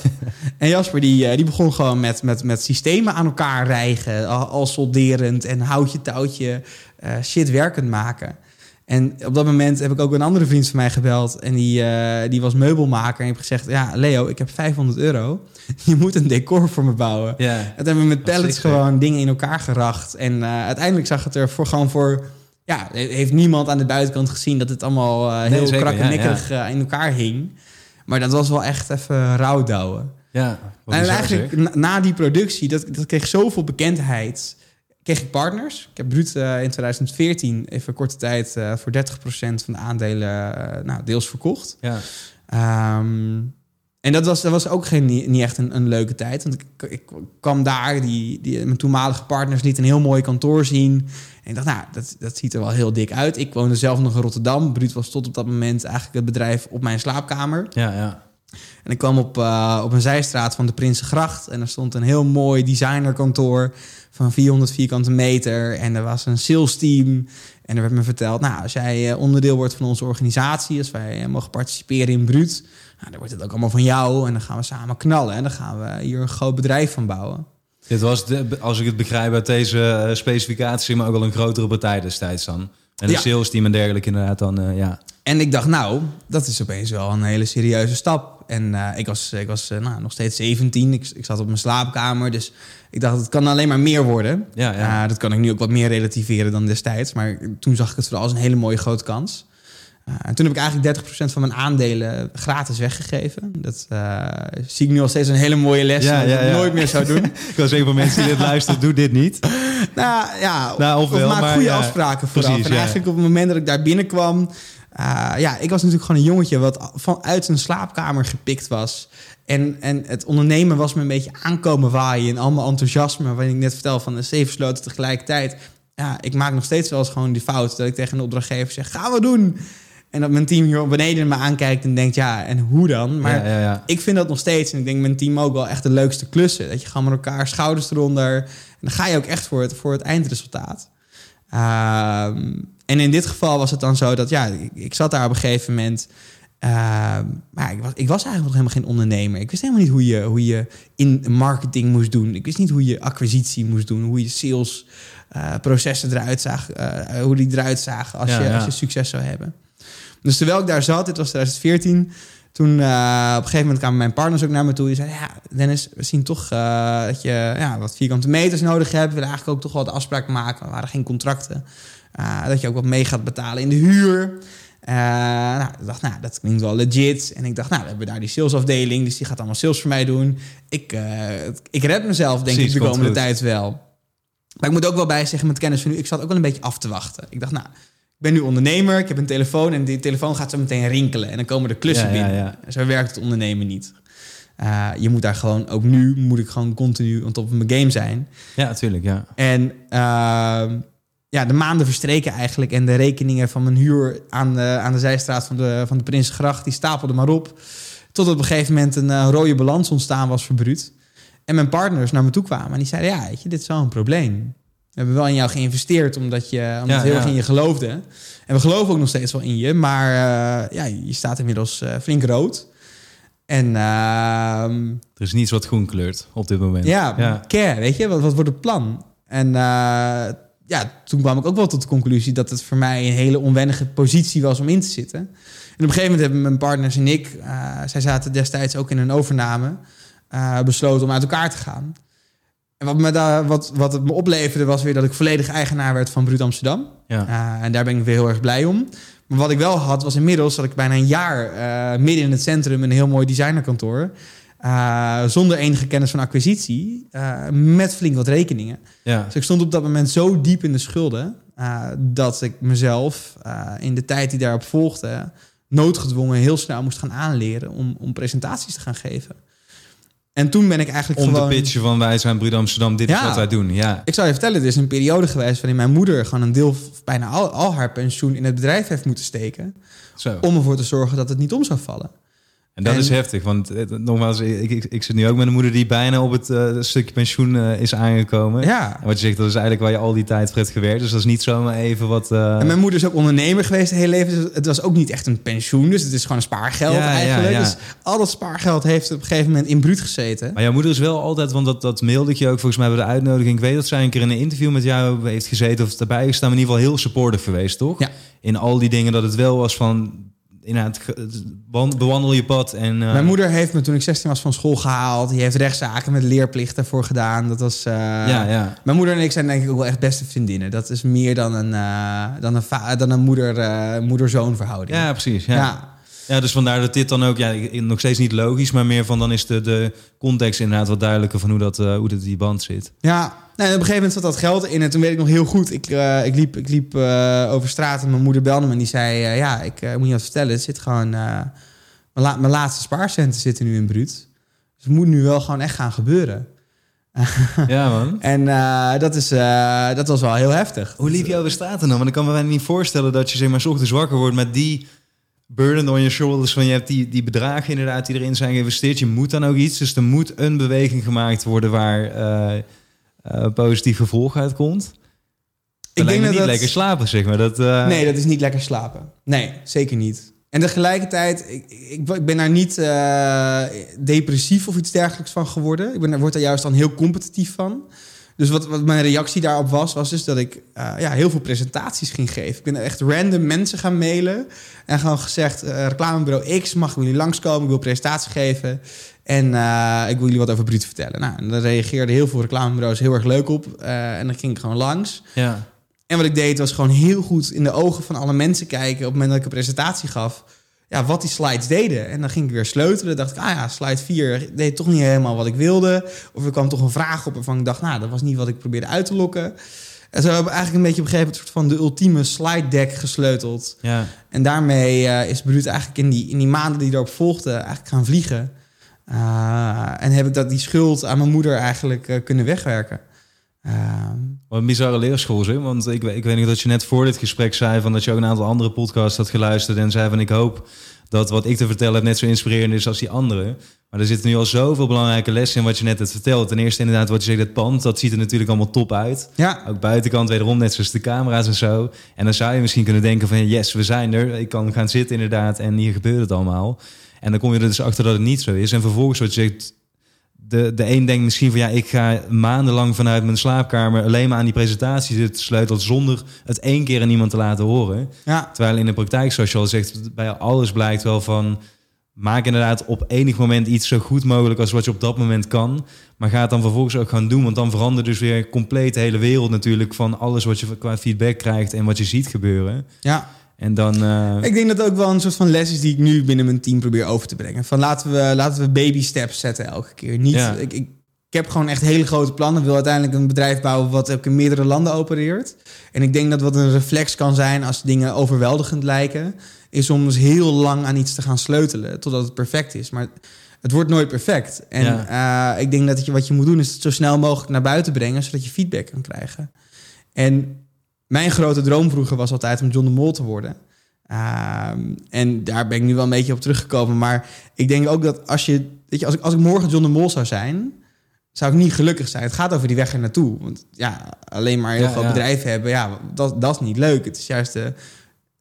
en Jasper die, die begon gewoon met, met, met systemen aan elkaar rijgen. Al, al solderend en houtje touwtje uh, shit werkend maken. En op dat moment heb ik ook een andere vriend van mij gebeld. En die, uh, die was meubelmaker. En ik heb gezegd, ja Leo, ik heb 500 euro. Je moet een decor voor me bouwen.
Ja.
Dat hebben we met pallets gewoon dingen in elkaar geracht. En uh, uiteindelijk zag het er voor, gewoon voor... Ja, heeft niemand aan de buitenkant gezien dat het allemaal uh, heel nee, krakkemikkig ja, ja. in elkaar hing. Maar dat was wel echt even rouwdouwen.
Ja,
en eigenlijk na, na, die productie, dat, dat kreeg zoveel bekendheid. Kreeg ik partners. Ik heb Bruut uh, in 2014 even korte tijd uh, voor 30% van de aandelen uh, nou, deels verkocht.
Ja.
Um, en dat was, dat was ook geen, niet echt een, een leuke tijd. Want ik, ik kwam daar, die, die, mijn toenmalige partners lieten een heel mooi kantoor zien. En ik dacht, nou, dat, dat ziet er wel heel dik uit. Ik woonde zelf nog in Rotterdam. Bruut was tot op dat moment eigenlijk het bedrijf op mijn slaapkamer.
Ja, ja.
En ik kwam op, op een zijstraat van de Prinsengracht. En er stond een heel mooi designerkantoor van 400 vierkante meter. En er was een sales team. En er werd me verteld, nou, als jij uh, onderdeel wordt van onze organisatie... als wij uh, mogen participeren in Bruut... Nou, dan wordt het ook allemaal van jou. En dan gaan we samen knallen. En dan gaan we hier een groot bedrijf van bouwen.
Dit was, de, als ik het begrijp uit deze uh, specificatie... maar ook wel een grotere partij destijds dan. En een ja. sales team en dergelijke inderdaad dan, ja.
En ik dacht, nou, dat is opeens wel een hele serieuze stap. En uh, ik was, ik was uh, nou, nog steeds 17. Ik, ik, zat op mijn slaapkamer. Dus ik dacht, het kan alleen maar meer worden.
Ja, ja.
Uh, dat kan ik nu ook wat meer relativeren dan destijds. Maar toen zag ik het vooral als een hele mooie grote kans. En toen heb ik eigenlijk 30% van mijn aandelen gratis weggegeven. Dat zie ik nu al steeds een hele mooie les.
Ja,
dat ik nooit meer zou doen.
ik zeggen voor mensen die dit luisteren, doe dit niet.
Nou ja,
nou,
of, wel, of maak
maar,
goede afspraken vooraf.
precies,
en
ja.
eigenlijk op het moment dat ik daar binnenkwam... Uh, ja, ik was natuurlijk gewoon een jongetje wat vanuit zijn slaapkamer gepikt was. En, en het ondernemen was me een beetje aankomen waaien in allemaal enthousiasme. Waarin ik net vertel van de zeven sloten tegelijkertijd. Ja, ik maak nog steeds wel eens gewoon die fout dat ik tegen een opdrachtgever zeg: gaan we doen. En dat mijn team hier beneden me aankijkt en denkt: ja, en hoe dan? Maar
ja, ja, ja.
ik vind dat nog steeds. En ik denk mijn team ook wel echt de leukste klussen. Dat je gewoon met elkaar schouders eronder. En dan ga je ook echt voor het, voor het eindresultaat. Um, en in dit geval was het dan zo dat ja, ik, ik zat daar op een gegeven moment. Uh, maar ik was, ik was eigenlijk nog helemaal geen ondernemer. Ik wist helemaal niet hoe je, hoe je in marketing moest doen. Ik wist niet hoe je acquisitie moest doen, hoe je sales uh, processen eruit zag, uh, hoe die eruit zagen als,
Ja,
je,
ja.
als je succes zou hebben. Dus terwijl ik daar zat, dit was 2014, toen eh, op een gegeven moment kwamen mijn partners ook naar me toe. Die zeiden, ja, Dennis, we zien toch eh, dat je ja, wat vierkante meters nodig hebt. We willen eigenlijk ook toch wel de afspraak maken. Er waren geen contracten. Uh, dat je ook wat mee gaat betalen in de huur. Uh, nou, ik dacht, nou, dat klinkt wel legit. En ik dacht, nou, we hebben daar die salesafdeling. Dus die gaat allemaal sales voor mij doen. Ik, uh, ik red mezelf, denk
Precies,
ik, de komende tijd wel. Maar ik moet ook wel bij zeggen, met kennis van nu... ik zat ook wel een beetje af te wachten. Ik dacht, nou, ik ben nu ondernemer. Ik heb een telefoon en die telefoon gaat zo meteen rinkelen. En dan komen de klussen
Ja,
binnen.
ja.
Zo werkt het ondernemen niet. Uh, je moet daar gewoon, ook nu moet ik gewoon continu of mijn game zijn.
Ja, natuurlijk, ja.
En uh, ja, de maanden verstreken eigenlijk. En de rekeningen van mijn huur aan de, aan de zijstraat van de, van de Prinsengracht... die stapelden maar op. Tot op een gegeven moment een uh, rode balans ontstaan was voor Bruut. En mijn partners naar me toe kwamen. En die zeiden, ja, weet je, dit is wel een probleem. We hebben wel in jou geïnvesteerd omdat je omdat
Ja,
heel
ja.
erg in je geloofde. En we geloven ook nog steeds wel in je. Maar uh, ja, je staat inmiddels uh, flink rood. En uh,
Er is niets wat groen kleurt op dit moment.
ja,
ja.
care, weet je, wat, wat wordt het plan? En ja, toen kwam ik ook wel tot de conclusie dat het voor mij een hele onwennige positie was om in te zitten. En op een gegeven moment hebben mijn partners en ik, uh, zij zaten destijds ook in een overname, uh, besloten om uit elkaar te gaan. En wat, me daar, wat, wat het me opleverde was weer dat ik volledig eigenaar werd van Bruut Amsterdam.
Ja.
Uh, en daar ben ik weer heel erg blij om. Maar wat ik wel had, was inmiddels dat ik bijna een jaar midden in het centrum een heel mooi designerkantoor. Uh, zonder enige kennis van acquisitie, uh, met flink wat rekeningen.
Ja.
Dus ik stond op dat moment zo diep in de schulden uh, dat ik mezelf in de tijd die daarop volgde noodgedwongen heel snel moest gaan aanleren om, om presentaties te gaan geven. En toen ben ik eigenlijk
Om
gewoon...
te pitchen van wij zijn Bruut Amsterdam, dit
Ja.
is wat wij doen. Ja.
Ik zou je vertellen, het is een periode geweest waarin mijn moeder gewoon een deel, bijna al, al haar pensioen in het bedrijf heeft moeten steken.
Zo.
Om ervoor te zorgen dat het niet om zou vallen.
En dat
En-
is heftig, want eh, nogmaals, ik, ik, ik zit nu ook met een moeder die bijna op het eh, stukje pensioen eh, is aangekomen.
Ja.
En wat je zegt, dat is eigenlijk waar je al die tijd voor hebt gewerkt. Dus dat is niet zomaar even wat...
En mijn moeder is ook ondernemer geweest het hele leven. Dus het was ook niet echt een pensioen. Dus het is gewoon een spaargeld
Ja, ja,
eigenlijk.
ja.
Dus al dat spaargeld heeft op een gegeven moment in bruut gezeten.
Maar jouw moeder is wel altijd, want dat, dat mailde ik je ook volgens mij bij de uitnodiging. Ik weet dat zij een keer in een interview met jou heeft gezeten of erbij gestaan. Maar in ieder geval heel supportive geweest, toch?
Ja.
In al die dingen dat het wel was van... Inderdaad, bewandel je pad en... eh,
Mijn moeder heeft me toen ik 16 was van school gehaald. Die heeft rechtszaken met leerplicht daarvoor gedaan. Dat was... eh,
Ja, ja.
Mijn moeder en ik zijn denk ik ook wel echt beste vriendinnen. Dat is meer dan een, eh, dan een, dan een moeder, moeder-zoon verhouding.
Ja, precies. Ja.
ja.
Ja. dus vandaar dat dit dan ook... Ja, nog steeds niet logisch, maar meer van... Dan is de, de context inderdaad wat duidelijker van hoe dat, eh, hoe dat die band zit.
Ja, nou, en op een gegeven moment zat dat geld in. En toen weet ik nog heel goed. Ik, eh, ik liep, ik liep eh, over straat en mijn moeder belde me. En die zei, ja, ik moet je wat vertellen. Het zit gewoon... mijn, la- mijn laatste spaarcenten zitten nu in bruut. Dus het moet nu wel gewoon echt gaan gebeuren.
Ja, man.
En dat, is, dat was wel heel heftig.
Hoe liep jou de straten dan? Want ik kan me bijna niet voorstellen dat je zeg maar ochtends wakker wordt met die burden on je shoulders. Van je hebt die, die bedragen inderdaad die erin zijn geïnvesteerd. Je moet dan ook iets. Dus er moet een beweging gemaakt worden waar eh eh, positief gevolg uitkomt. Ik denk dat niet
dat-
lekker slapen, zeg maar. Dat, eh,
Nee, dat is niet lekker slapen. Nee, zeker niet. En tegelijkertijd, ik, ik, ik ben daar niet depressief of iets dergelijks van geworden. Ik ben, daar- word daar juist dan heel competitief van. Dus wat, wat mijn reactie daarop was, was dus dat ik eh, ja, heel veel presentaties ging geven. Ik ben echt random mensen gaan mailen. En gewoon gezegd, eh, reclamebureau X, mag ik jullie langskomen? Ik wil presentatie geven. En eh, ik wil jullie wat over Bruut vertellen. Nou, en daar reageerden heel veel reclamebureaus heel erg leuk op. En dan ging ik gewoon langs.
Ja.
En wat ik deed was gewoon heel goed in de ogen van alle mensen kijken... op het moment dat ik een presentatie gaf... Ja, wat die slides deden. En dan ging ik weer sleutelen. dacht ik, ah ja, slide 4 deed toch niet helemaal wat ik wilde. Of er kwam toch een vraag op waarvan ik dacht... nou, dat was niet wat ik probeerde uit te lokken. En zo hebben we eigenlijk een beetje op een gegeven moment... soort van de ultieme slide deck gesleuteld.
Ja.
En daarmee eh, is Bruut eigenlijk in die, in die maanden die erop volgden... eigenlijk gaan vliegen. Uh, en heb ik dat, die schuld aan mijn moeder eigenlijk uh, kunnen wegwerken. Ehm,
Wat een bizarre leerschool, zeg. Want ik, ik weet nog dat je net voor dit gesprek zei... Van dat je ook een aantal andere podcasts had geluisterd... en zei van ik hoop dat wat ik te vertellen heb net zo inspirerend is als die andere. Maar er zitten nu al zoveel belangrijke lessen in wat je net hebt verteld. Ten eerste inderdaad wat je zegt, het pand, dat ziet er natuurlijk allemaal top uit.
ja,
Ook buitenkant wederom, net zoals de camera's en zo. En dan zou je misschien kunnen denken van... yes, we zijn er. Ik kan gaan zitten inderdaad en hier gebeurt het allemaal. En dan kom je er dus achter dat het niet zo is. En vervolgens wat je zegt... De, de een denkt misschien van ja, ik ga maandenlang vanuit mijn slaapkamer alleen maar aan die presentatie zitten sleutelen zonder het één keer aan iemand te laten horen.
ja,
Terwijl in de praktijk, zoals je al zegt, bij alles blijkt wel van maak inderdaad op enig moment iets zo goed mogelijk als wat je op dat moment kan. Maar ga het dan vervolgens ook gaan doen, want dan verandert dus weer compleet de hele wereld natuurlijk van alles wat je qua feedback krijgt en wat je ziet gebeuren.
ja.
En dan. eh,
Ik denk dat het ook wel een soort van les is die ik nu binnen mijn team probeer over te brengen. Van laten we, laten we baby steps zetten elke keer. Niet,
Ja.
ik, ik, ik heb gewoon echt hele grote plannen. Ik wil uiteindelijk een bedrijf bouwen wat ook in meerdere landen opereert. En ik denk dat wat een reflex kan zijn als dingen overweldigend lijken, is om dus heel lang aan iets te gaan sleutelen totdat het perfect is. Maar het wordt nooit perfect. En eh, ik denk dat je, wat je moet doen is het zo snel mogelijk naar buiten brengen, zodat je feedback kan krijgen. En mijn grote droom vroeger was altijd om John de Mol te worden. Ehm, en daar ben ik nu wel een beetje op teruggekomen. Maar ik denk ook dat als je, weet je, als ik, als ik morgen John de Mol zou zijn, zou ik niet gelukkig zijn. Het gaat over die weg er naartoe. Want ja, alleen maar een heel
Ja,
groot
ja.
bedrijf hebben, ja, dat, dat is niet leuk. Het is juist de,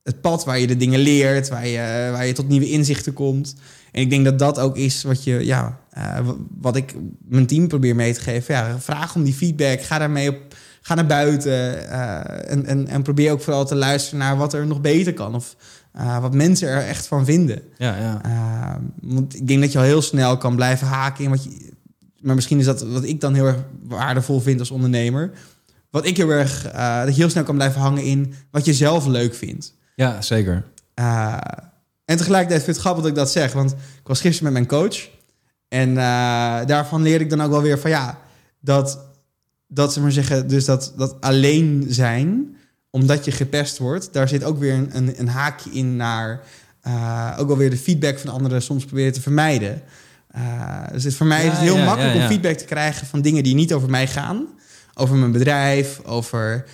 het pad waar je de dingen leert, waar je, waar je tot nieuwe inzichten komt. En ik denk dat dat ook is wat je, ja, eh, wat ik mijn team probeer mee te geven. Ja, vraag om die feedback, ga daarmee op, ga naar buiten eh, en, en, en probeer ook vooral te luisteren naar wat er nog beter kan of eh, wat mensen er echt van vinden.
ja, ja.
Uh, want ik denk dat je al heel snel kan blijven haken in wat je. Maar misschien is dat wat ik dan heel erg waardevol vind als ondernemer. Wat ik heel erg. eh, dat je heel snel kan blijven hangen in wat je zelf leuk vindt.
ja, zeker.
En tegelijkertijd vind ik het grappig dat ik dat zeg. Want ik was gisteren met mijn coach. En daarvan leerde ik dan ook wel weer van ja, dat, dat ze maar zeggen, dus dat, dat alleen zijn, omdat je gepest wordt, daar zit ook weer een, een, een haakje in naar uh, ook alweer de feedback van anderen soms proberen te vermijden. Uh, dus het, voor mij
Ja,
is het heel
ja,
makkelijk
ja,
om feedback te krijgen van dingen die niet over mij gaan. Over mijn bedrijf, over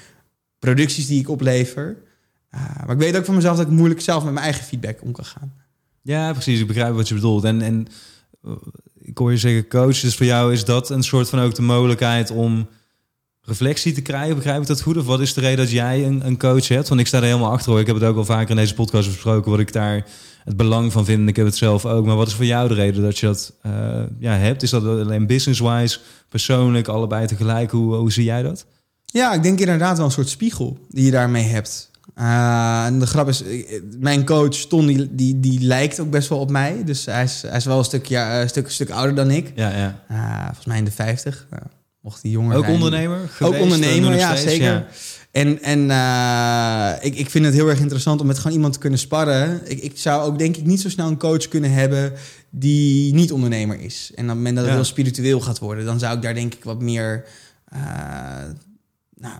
producties die ik oplever. Uh, maar ik weet ook van mezelf dat ik moeilijk zelf met mijn eigen feedback om kan gaan.
Ja, precies. Ik begrijp wat je bedoelt. En, en ik hoor je zeggen, coach, dus voor jou is dat een soort van ook de mogelijkheid om reflectie te krijgen. Begrijp ik dat goed? Of wat is de reden dat jij een, een coach hebt? Want ik sta er helemaal achter hoor. Ik heb het ook al vaker in deze podcast besproken, wat ik daar het belang van vind. Ik heb het zelf ook. Maar wat is voor jou de reden dat je dat uh, ja, hebt? Is dat alleen business-wise, persoonlijk, allebei tegelijk? Hoe, hoe zie jij dat?
Ja, ik denk inderdaad wel een soort spiegel die je daarmee hebt. Uh, en de grap is, mijn coach Ton, die, die, die lijkt ook best wel op mij. Dus hij is, hij is wel een stuk, ja, een stuk, een stuk ouder dan ik.
Ja, ja.
Uh, volgens mij in de 50. Mocht hij jonger
ook
zijn.
ondernemer? Geweest,
ook ondernemer, ja,
steeds,
zeker.
Ja.
En, en uh, ik, ik vind het heel erg interessant om met gewoon iemand te kunnen sparren. Ik, ik zou ook denk ik niet zo snel een coach kunnen hebben die niet ondernemer is. En op het moment dat het heel spiritueel gaat worden, dan zou ik daar denk ik wat meer... Uh, nou,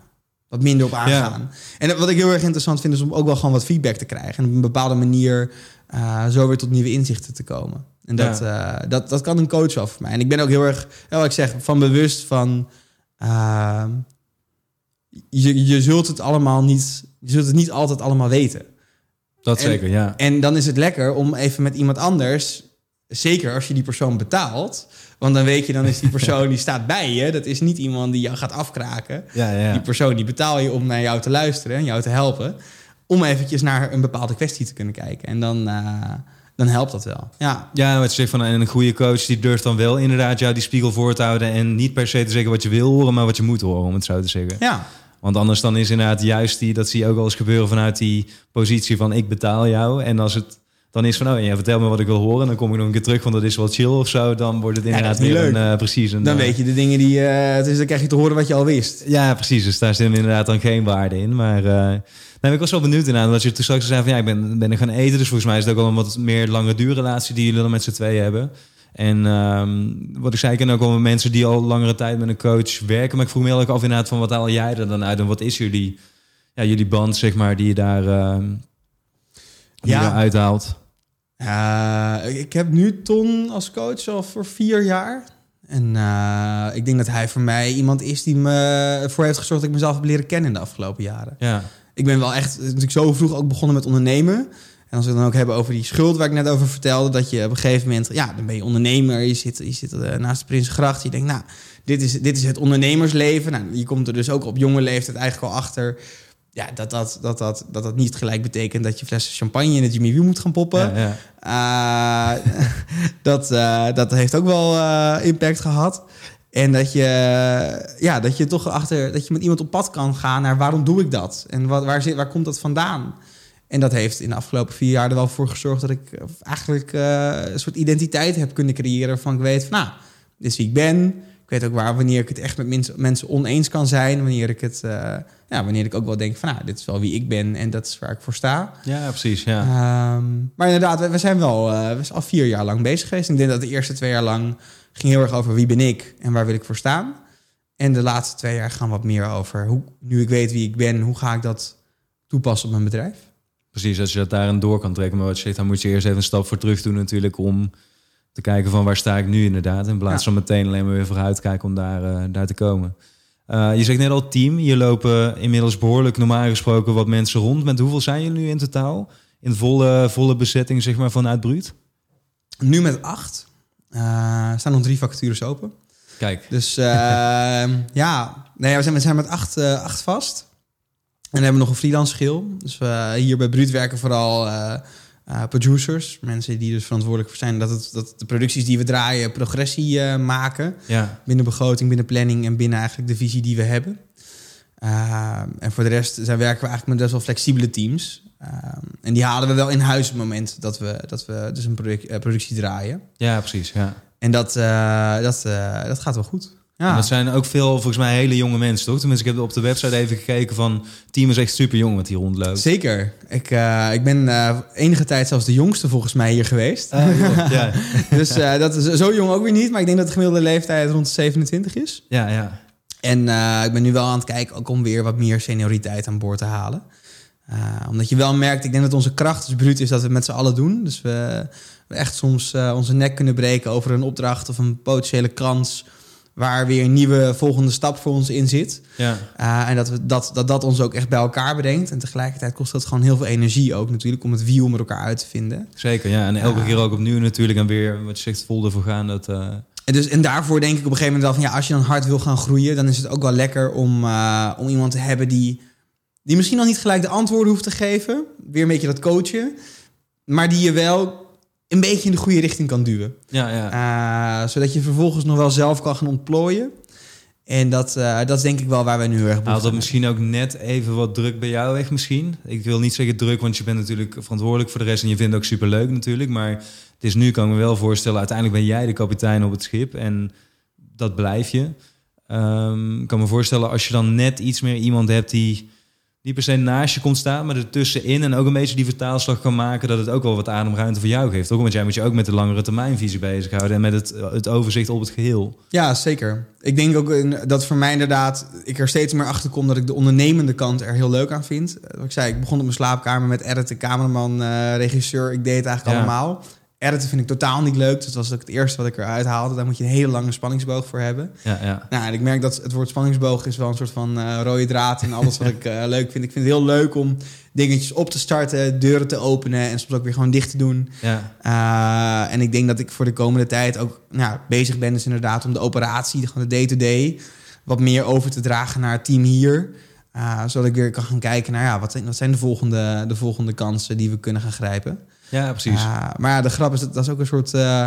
wat minder op aangaan. En wat ik heel erg interessant vind, is om ook wel gewoon wat feedback te krijgen. En op een bepaalde manier uh, zo weer tot nieuwe inzichten te komen. En dat, ja. uh, dat, dat kan een coach wel voor mij. En ik ben ook heel erg, wat ik zeg, van bewust van... Uh, je, je zult het allemaal niet... Je zult het niet altijd allemaal weten.
Dat en, zeker, ja.
En dan is het lekker om even met iemand anders... Zeker als je die persoon betaalt... Want dan weet je, dan is die persoon die staat bij je. Dat is niet iemand die jou gaat afkraken.
Ja, ja.
Die persoon die betaal je om naar jou te luisteren en jou te helpen. Om eventjes naar een bepaalde kwestie te kunnen kijken. En dan, uh, dan helpt dat wel. Ja,
ja wat je zegt van een goede coach die durft dan wel inderdaad jou die spiegel voor te houden. En niet per se te zeggen wat je wil horen, maar wat je moet horen, om het zo te zeggen.
Ja.
Want anders dan is inderdaad juist die, dat zie je ook wel eens gebeuren vanuit die positie van ik betaal jou. En als het dan is van, oh ja, vertel me wat ik wil horen. En dan kom ik nog een keer terug, want dat is wel chill of zo. Dan wordt het inderdaad
ja,
weer
leuk.
een, uh, precies een...
Dan uh, weet je de dingen die... Uh, dus dan krijg je te horen wat je al wist.
Ja, precies. Dus daar zit inderdaad dan geen waarde in. Maar nee, ik was wel benieuwd inderdaad. Dat je toen straks zei van, ja, ik ben, ben er gaan eten. Dus volgens mij is het ook wel een wat meer lange duurrelatie die jullie dan met z'n tweeën hebben. En um, wat ik zei, ik ken ook wel mensen die al langere tijd met een coach werken. Maar ik vroeg me heel erg af inderdaad van, wat haal jij er dan uit? En wat is jullie, ja, jullie band, zeg maar, die je daar, uh, die
ja.
uithaalt?
Uh, ik heb nu Ton als coach al voor vier jaar. En eh, ik denk dat hij voor mij iemand is die me ervoor heeft gezorgd dat ik mezelf heb leren kennen in de afgelopen jaren.
Ja,
Ik ben wel echt natuurlijk zo vroeg ook begonnen met ondernemen. En als we het dan ook hebben over die schuld waar ik net over vertelde, dat je op een gegeven moment, ja, dan ben je ondernemer, je zit, je zit eh, naast de Prinsengracht, je denkt, nou, dit is, dit is het ondernemersleven. Nou, je komt er dus ook op jonge leeftijd eigenlijk al achter, ja, dat dat, dat, dat, dat, dat niet gelijk betekent dat je flessen champagne in het Jimmy Woo moet gaan poppen.
ja, ja.
Uh, dat, uh, dat heeft ook wel uh, impact gehad. En dat je, ja, dat je toch achter dat je met iemand op pad kan gaan naar waarom doe ik dat? En wat, waar, zit, waar komt dat vandaan? En dat heeft in de afgelopen vier jaar er wel voor gezorgd dat ik eigenlijk een soort identiteit heb kunnen creëren. Van ik weet van nou, dit is wie ik ben. Ik weet ook waar, wanneer ik het echt met mensen, oneens kan zijn. Wanneer ik het, ja, wanneer ik ook wel denk van nou, dit is wel wie ik ben en dat is waar ik voor sta.
Ja, precies. Ja.
Um, maar inderdaad, we, we zijn wel uh, we zijn al vier jaar lang bezig geweest. Ik denk dat de eerste twee jaar lang ging heel erg over wie ben ik en waar wil ik voor staan. En de laatste twee jaar gaan wat meer over hoe, nu ik weet wie ik ben, hoe ga ik dat toepassen op mijn bedrijf.
Precies, als je dat daarin door kan trekken. Maar wat je zegt, dan moet je eerst even een stap voor terug doen natuurlijk om te kijken van waar sta ik nu inderdaad. In plaats ja. van meteen alleen maar weer vooruit kijken om daar, uh, daar te komen. Uh, je zegt net al team. Hier lopen inmiddels behoorlijk normaal gesproken wat mensen rond. Met hoeveel zijn jullie nu in totaal? In volle, volle bezetting zeg maar vanuit Bruut?
Nu met acht. Uh, er staan nog drie vacatures open.
Kijk.
Dus ja, nee, we zijn, we zijn met acht, acht vast. En dan hebben we nog een freelance schil. Dus hier bij Bruut werken vooral uh, producers. Mensen die dus verantwoordelijk voor zijn dat, het, dat de producties die we draaien progressie uh, maken.
Ja.
Binnen begroting, binnen planning en binnen eigenlijk de visie die we hebben. Uh, en voor de rest zijn, werken we eigenlijk met best wel flexibele teams. en die halen we wel in huis op het moment dat we, dat we dus een product, productie draaien.
Ja, precies. Ja.
En dat, dat, dat gaat wel goed.
Ja. dat zijn ook veel, volgens mij, hele jonge mensen, toch? Tenminste, ik heb op de website even gekeken van... Het team is echt super jong wat hier rondloopt.
Zeker. Ik, uh, ik ben uh, enige tijd zelfs de jongste volgens mij hier geweest.
Uh, ja.
dus uh, dat is zo jong ook weer niet. Maar ik denk dat de gemiddelde leeftijd rond de 27 is.
Ja, ja.
En ik ben nu wel aan het kijken ook om weer wat meer senioriteit aan boord te halen. omdat je wel merkt, ik denk dat onze kracht dus bruut is dat we het met z'n allen doen. Dus we, we echt soms onze nek kunnen breken over een opdracht of een potentiële kans waar weer een nieuwe volgende stap voor ons in zit.
Ja.
Uh, en dat, we, dat, dat dat ons ook echt bij elkaar brengt. En tegelijkertijd kost dat gewoon heel veel energie ook natuurlijk... om het wiel met elkaar uit te vinden.
Zeker, ja. En elke uh, keer ook opnieuw natuurlijk en weer, wat je zegt, vol ervoor gaan. Dat, uh...
en, dus, en daarvoor denk ik op een gegeven moment wel van... ja, als je dan hard wil gaan groeien... dan is het ook wel lekker om, om iemand te hebben die... die misschien nog niet gelijk de antwoorden hoeft te geven. Weer een beetje dat coachen. Maar die je wel een beetje in de goede richting kan duwen.
Ja, ja.
Uh, zodat je vervolgens nog wel zelf kan gaan ontplooien. En dat, uh, dat is denk ik wel waar we nu heel erg
Haalt dat misschien ook net even wat druk bij jou weg misschien? Ik wil niet zeggen druk, want je bent natuurlijk verantwoordelijk voor de rest... en je vindt het ook superleuk natuurlijk. Maar het is nu, kan ik me wel voorstellen... uiteindelijk ben jij de kapitein op het schip en dat blijf je. Um, ik kan me voorstellen als je dan net iets meer iemand hebt die niet per se naast je komt staan, maar ertussenin en ook een beetje die vertaalslag kan maken dat het ook wel wat ademruimte voor jou geeft. Ook want jij moet je ook met de langere termijnvisie bezighouden en met het, het overzicht op het geheel.
Ja, zeker. Ik denk ook dat voor mij inderdaad, ik er steeds meer achter kom dat ik de ondernemende kant er heel leuk aan vind. Wat ik zei, ik begon op mijn slaapkamer met editen, cameraman, uh, regisseur. Ik deed het eigenlijk ja. allemaal. Editen vind ik totaal niet leuk. Dus dat was ook het eerste wat ik eruit haalde. Daar moet je een hele lange spanningsboog voor hebben.
Ja, ja.
Nou, en ik merk dat het woord spanningsboog is wel een soort van uh, rode draad in alles wat ik uh, leuk vind. Ik vind het heel leuk om dingetjes op te starten, deuren te openen en soms ook weer gewoon dicht te doen.
Ja.
Uh, en ik denk dat ik voor de komende tijd ook nou, bezig ben, dus inderdaad om de operatie, gewoon de day-to-day, -day, wat meer over te dragen naar het team hier. Zodat ik weer kan gaan kijken naar ja, wat, zijn, wat zijn de volgende, de volgende kansen die we kunnen gaan grijpen.
Ja, precies.
Uh, maar de grap is dat dat is ook een soort uh,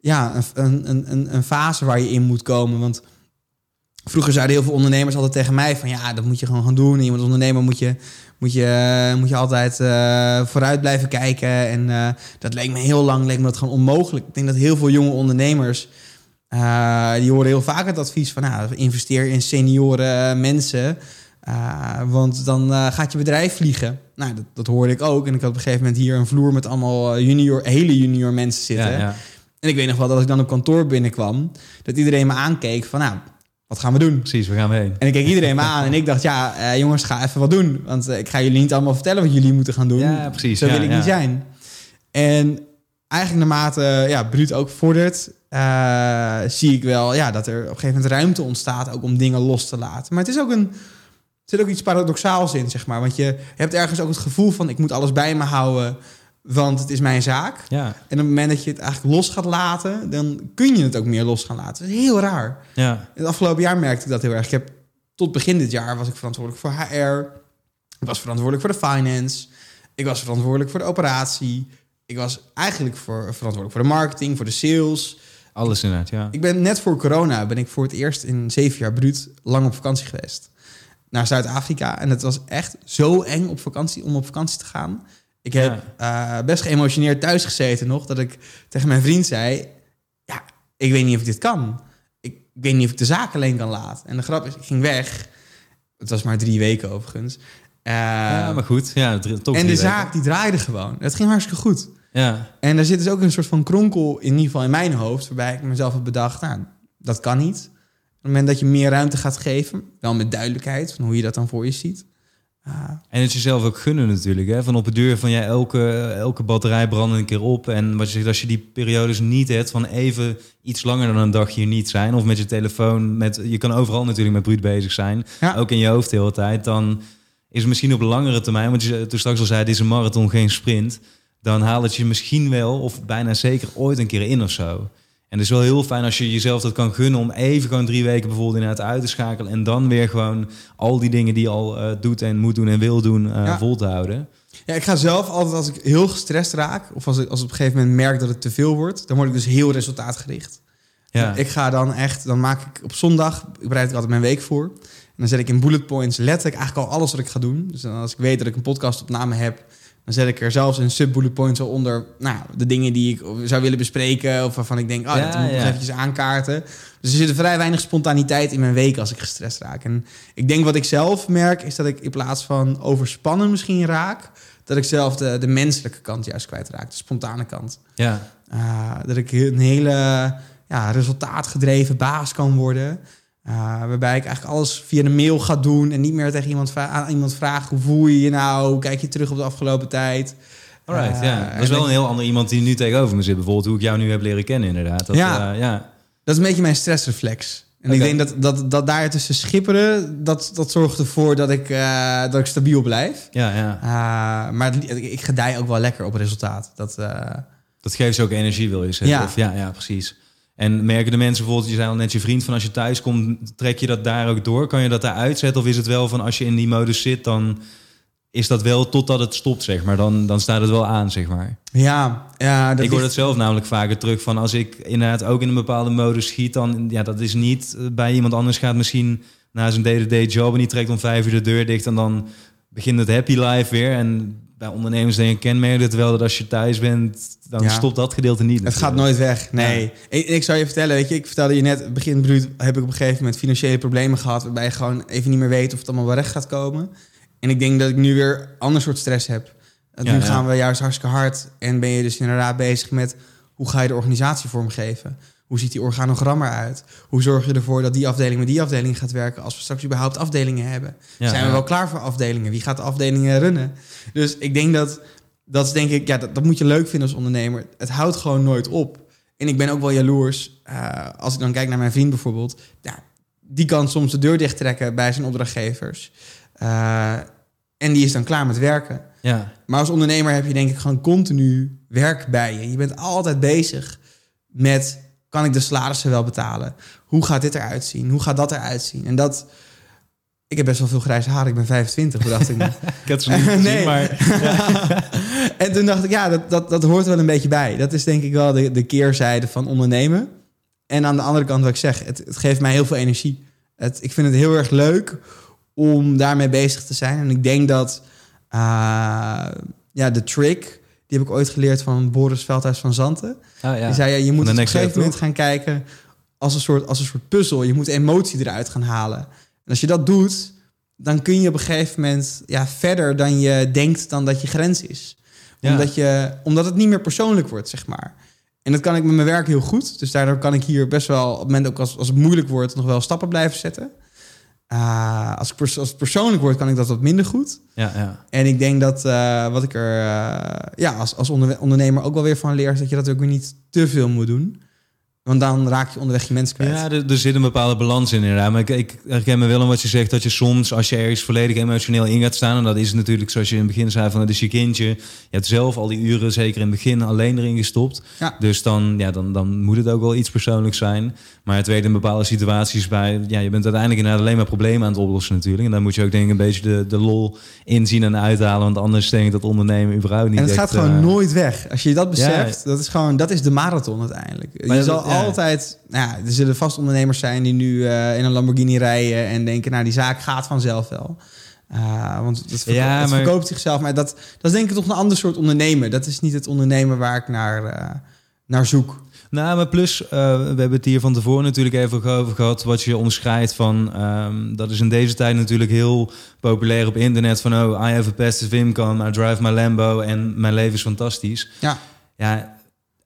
ja, een, een, een, een fase waar je in moet komen. Want vroeger zeiden heel veel ondernemers altijd tegen mij van ja, dat moet je gewoon gaan doen. En je ondernemer moet je, moet je, moet je altijd uh, vooruit blijven kijken. En dat leek me heel lang leek me dat gewoon onmogelijk. Ik denk dat heel veel jonge ondernemers die horen heel vaak het advies van nou, investeer in senioren mensen. Uh, want dan uh, gaat je bedrijf vliegen. Nou, dat, dat, hoorde ik ook. En ik had op een gegeven moment hier een vloer met allemaal junior, hele junior mensen zitten.
Ja, ja.
En ik weet nog wel dat als ik dan op kantoor binnenkwam, dat iedereen me aankeek van, nou, wat gaan we doen?
Precies, we gaan heen.
En ik keek iedereen me aan en ik dacht, ja, uh, jongens, ga even wat doen. Want ik ga jullie niet allemaal vertellen wat jullie moeten gaan doen.
Ja, precies.
Zo wil ik niet zijn. En eigenlijk naarmate ja, Bruut ook vordert, eh, zie ik wel ja, dat er op een gegeven moment ruimte ontstaat ook om dingen los te laten. Maar het is ook een, zit ook iets paradoxaals in, zeg maar. Want je hebt ergens ook het gevoel van ik moet alles bij me houden, want het is mijn zaak.
Ja,
En op het moment dat je het eigenlijk los gaat laten, dan kun je het ook meer los gaan laten. Dat is heel raar.
ja,
Het afgelopen jaar merkte ik dat heel erg. Ik heb tot begin dit jaar was ik verantwoordelijk voor HR. Ik was verantwoordelijk voor de finance. Ik was verantwoordelijk voor de operatie. Ik was eigenlijk voor, verantwoordelijk voor de marketing, voor de sales.
alles inderdaad, ja.
Ik ben net voor corona ben ik voor het eerst in zeven jaar bruut lang op vakantie geweest. Naar Zuid-Afrika. En het was echt zo eng op vakantie om op vakantie te gaan. Ik heb eh, best geëmotioneerd thuis gezeten nog. Dat ik tegen mijn vriend zei... Ja, ik weet niet of ik dit kan. Ik, ik weet niet of ik de zaak alleen kan laten. En de grap is, ik ging weg. Het was maar drie weken overigens. Eh,
ja, maar goed. Ja, drie- toch
en de
weken.
zaak die draaide gewoon. Het ging hartstikke goed.
Ja,
En daar zit dus ook een soort van kronkel, in ieder geval in mijn hoofd, waarbij ik mezelf heb bedacht, nou, dat kan niet. Op het moment dat je meer ruimte gaat geven, wel met duidelijkheid van hoe je dat dan voor je ziet. Ah,
En het jezelf ook gunnen natuurlijk. Hè? Van op de deur van ja, elke, elke batterij brandt een keer op. En wat je zegt, als je die periodes niet hebt van even iets langer dan een dag hier niet zijn. Of met je telefoon, met, je kan overal natuurlijk met bruut bezig zijn.
Ja.
Ook in je hoofd de hele tijd. Dan is het misschien op langere termijn, want je toen straks al zei, dit is een marathon, geen sprint. Dan haalt het je misschien wel, of bijna zeker ooit een keer in of zo. En het is wel heel fijn als je jezelf dat kan gunnen om even gewoon drie weken bijvoorbeeld inderdaad uit te schakelen. En dan weer gewoon al die dingen die je al eh, doet en moet doen en wil doen eh,
Ja.
vol te houden.
Ja, ik ga zelf altijd als ik heel gestrest raak, of als ik als op een gegeven moment merk dat het te veel wordt, dan word ik dus heel resultaatgericht.
Ja,
Ik ga dan echt, dan maak ik op zondag, ik bereid ik altijd mijn week voor. En dan zet ik in bullet points letterlijk eigenlijk al alles wat ik ga doen. Dus dan als ik weet dat ik een podcastopname heb, dan zet ik er zelfs een sub-bullet points al onder. Nou, de dingen die ik zou willen bespreken of waarvan ik denk, oh,
Ja,
dat moet ik
ja.
eventjes aankaarten. Dus er zit vrij weinig spontaniteit in mijn week als ik gestrest raak. En ik denk wat ik zelf merk, is dat ik in plaats van overspannen misschien raak, dat ik zelf de, de menselijke kant juist kwijtraak, de spontane kant.
ja,
Uh, dat ik een hele ja, resultaatgedreven baas kan worden. Uh, waarbij ik eigenlijk alles via de mail ga doen en niet meer tegen iemand, aan iemand vraag hoe voel je je nou? Kijk je terug op de afgelopen tijd?
alright.
Uh,
ja. Dat is wel een heel ander iemand die nu tegenover me zit. Bijvoorbeeld hoe ik jou nu heb leren kennen inderdaad. Dat,
Ja.
eh, ja.
Dat is een beetje mijn stressreflex. En ik denk dat, dat, dat daar tussen schipperen, dat, dat zorgt ervoor dat ik, uh, dat ik stabiel blijf.
Ja, ja.
Maar het- ik, gedij ook wel lekker op resultaat. Dat,
Dat geeft ze ook energie, wil je zeggen.
Ja.
Of, ja, ja, precies. En merken de mensen bijvoorbeeld, je zei al net je vriend, van als je thuis komt, trek je dat daar ook door? Kan je dat daar uitzetten? Of is het wel van als je in die modus zit, dan is dat wel totdat het stopt, zeg maar. Dan, dan staat het wel aan, zeg maar.
ja, ja, dat
ik hoor dat zelf namelijk vaker terug van als ik inderdaad ook in een bepaalde modus schiet, dan ja, dat is niet eh, bij iemand anders gaat misschien naar zijn day-to-day job en die trekt om vijf uur de deur dicht en dan begint het happy life weer. En bij ondernemers denk ik kenmerk het wel dat als je thuis bent, dan
Ja.
stopt dat gedeelte niet.
Het gaat nooit weg. Nee. Ik, ik zou je vertellen, weet je, ik vertelde je net, begin bruut heb ik op een gegeven moment financiële problemen gehad, waarbij je gewoon even niet meer weet of het allemaal wel recht gaat komen. En ik denk dat ik nu weer ander soort stress heb. En
Ja,
nu gaan we juist hartstikke hard en ben je dus inderdaad bezig met hoe ga je de organisatie vormgeven? Hoe ziet die organogram eruit? Hoe zorg je ervoor dat die afdeling met die afdeling gaat werken als we straks überhaupt afdelingen hebben?
Ja,
Zijn we
ja.
wel klaar voor afdelingen? Wie gaat de afdelingen runnen? Dus ik denk dat dat is denk ik, ja, dat, dat moet je leuk vinden als ondernemer. Het houdt gewoon nooit op. En ik ben ook wel jaloers. eh, als ik dan kijk naar mijn vriend bijvoorbeeld. Ja, die kan soms de deur dichttrekken bij zijn opdrachtgevers. Eh, en die is dan klaar met werken.
Ja,
Maar als ondernemer heb je denk ik gewoon continu werk bij je. Je bent altijd bezig met... kan ik de salarissen wel betalen? Hoe gaat dit eruit zien? Hoe gaat dat eruit zien? En dat... Ik heb best wel veel grijze haren. Ik ben 25, hoe dacht ik nu?
ik had ze niet gezien,
Nee.
maar
en toen dacht ik, ja, dat, dat, dat hoort er wel een beetje bij. Dat is denk ik wel de, de keerzijde van ondernemen. En aan de andere kant wat ik zeg, het, het geeft mij heel veel energie. Het, ik vind het heel erg leuk om daarmee bezig te zijn. En ik denk dat eh, ja, de trick, die heb ik ooit geleerd van Boris Veldhuis van Zanten.
Ah, ja.
Die zei, ja, je moet
de
het op een
Next
gegeven moment gaan kijken als een, soort, als een soort puzzel. Je moet emotie eruit gaan halen. En als je dat doet, dan kun je op een gegeven moment ja, verder dan je denkt dan dat je grens is.
Ja.
Omdat, je, omdat het niet meer persoonlijk wordt, zeg maar. En dat kan ik met mijn werk heel goed. Dus daardoor kan ik hier best wel, op het moment ook als, als het moeilijk wordt, nog wel stappen blijven zetten. Uh, als, ik als het persoonlijk wordt, kan ik dat wat minder goed.
Ja, ja.
En ik denk dat uh, wat ik er uh, ja, als, als ondernemer ook wel weer van leer... is dat je dat ook weer niet te veel moet doen. Want dan raak je onderweg je mensen kwijt.
Ja, er, er zit een bepaalde balans in inderdaad. Maar ik, ik herken me wel wat je zegt... dat je soms, als je ergens volledig emotioneel in gaat staan... en dat is natuurlijk zoals je in het begin zei van... het is je kindje. Je hebt zelf al die uren, zeker in het begin, alleen erin gestopt.
Ja.
Dus dan, ja, dan, dan moet het ook wel iets persoonlijks zijn. Maar het weet in bepaalde situaties bij... ja, je bent uiteindelijk inderdaad alleen maar problemen aan het oplossen natuurlijk. En dan moet je ook denk ik een beetje de, de lol inzien en uithalen. Want anders denk ik dat ondernemen überhaupt niet
En het
echt,
gaat gewoon
eh,
nooit weg. Als je dat beseft, dat is gewoon... dat is de marathon uiteindelijk. Je zal. Altijd... Nou, er zullen vast ondernemers zijn die nu eh, in een Lamborghini rijden... en denken, nou, die zaak gaat vanzelf wel. Uh, want het, verko
Ja,
het
maar-
verkoopt zichzelf. Maar dat, dat is denk ik toch een ander soort ondernemen. Dat is niet het ondernemen waar ik naar, eh, naar zoek.
Nou, maar plus, eh, we hebben het hier van tevoren natuurlijk even over gehad. Wat je omschrijft van. ehm, dat is in deze tijd natuurlijk heel populair op internet. Van oh, I have a passive income, I drive my Lambo en mijn leven is fantastisch.
Ja.
Ja,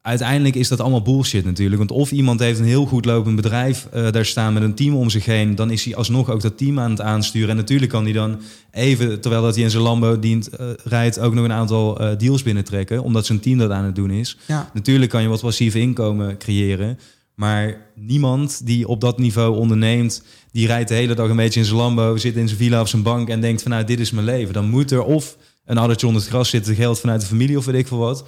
uiteindelijk is dat allemaal bullshit natuurlijk. Want of iemand heeft een heel goed lopend bedrijf eh, daar staan met een team om zich heen, dan is hij alsnog ook dat team aan het aansturen. En natuurlijk kan hij dan even, terwijl dat hij in zijn Lambo dient, eh, rijdt, ook nog een aantal eh, deals binnentrekken, omdat zijn team dat aan het doen is.
Ja.
Natuurlijk kan je wat passief inkomen creëren. Maar niemand die op dat niveau onderneemt, die rijdt de hele dag een beetje in zijn Lambo, zit in zijn villa op zijn bank en denkt van nou, dit is mijn leven. Dan moet er of een addertje onder het gras zitten, geld vanuit de familie of weet ik veel wat.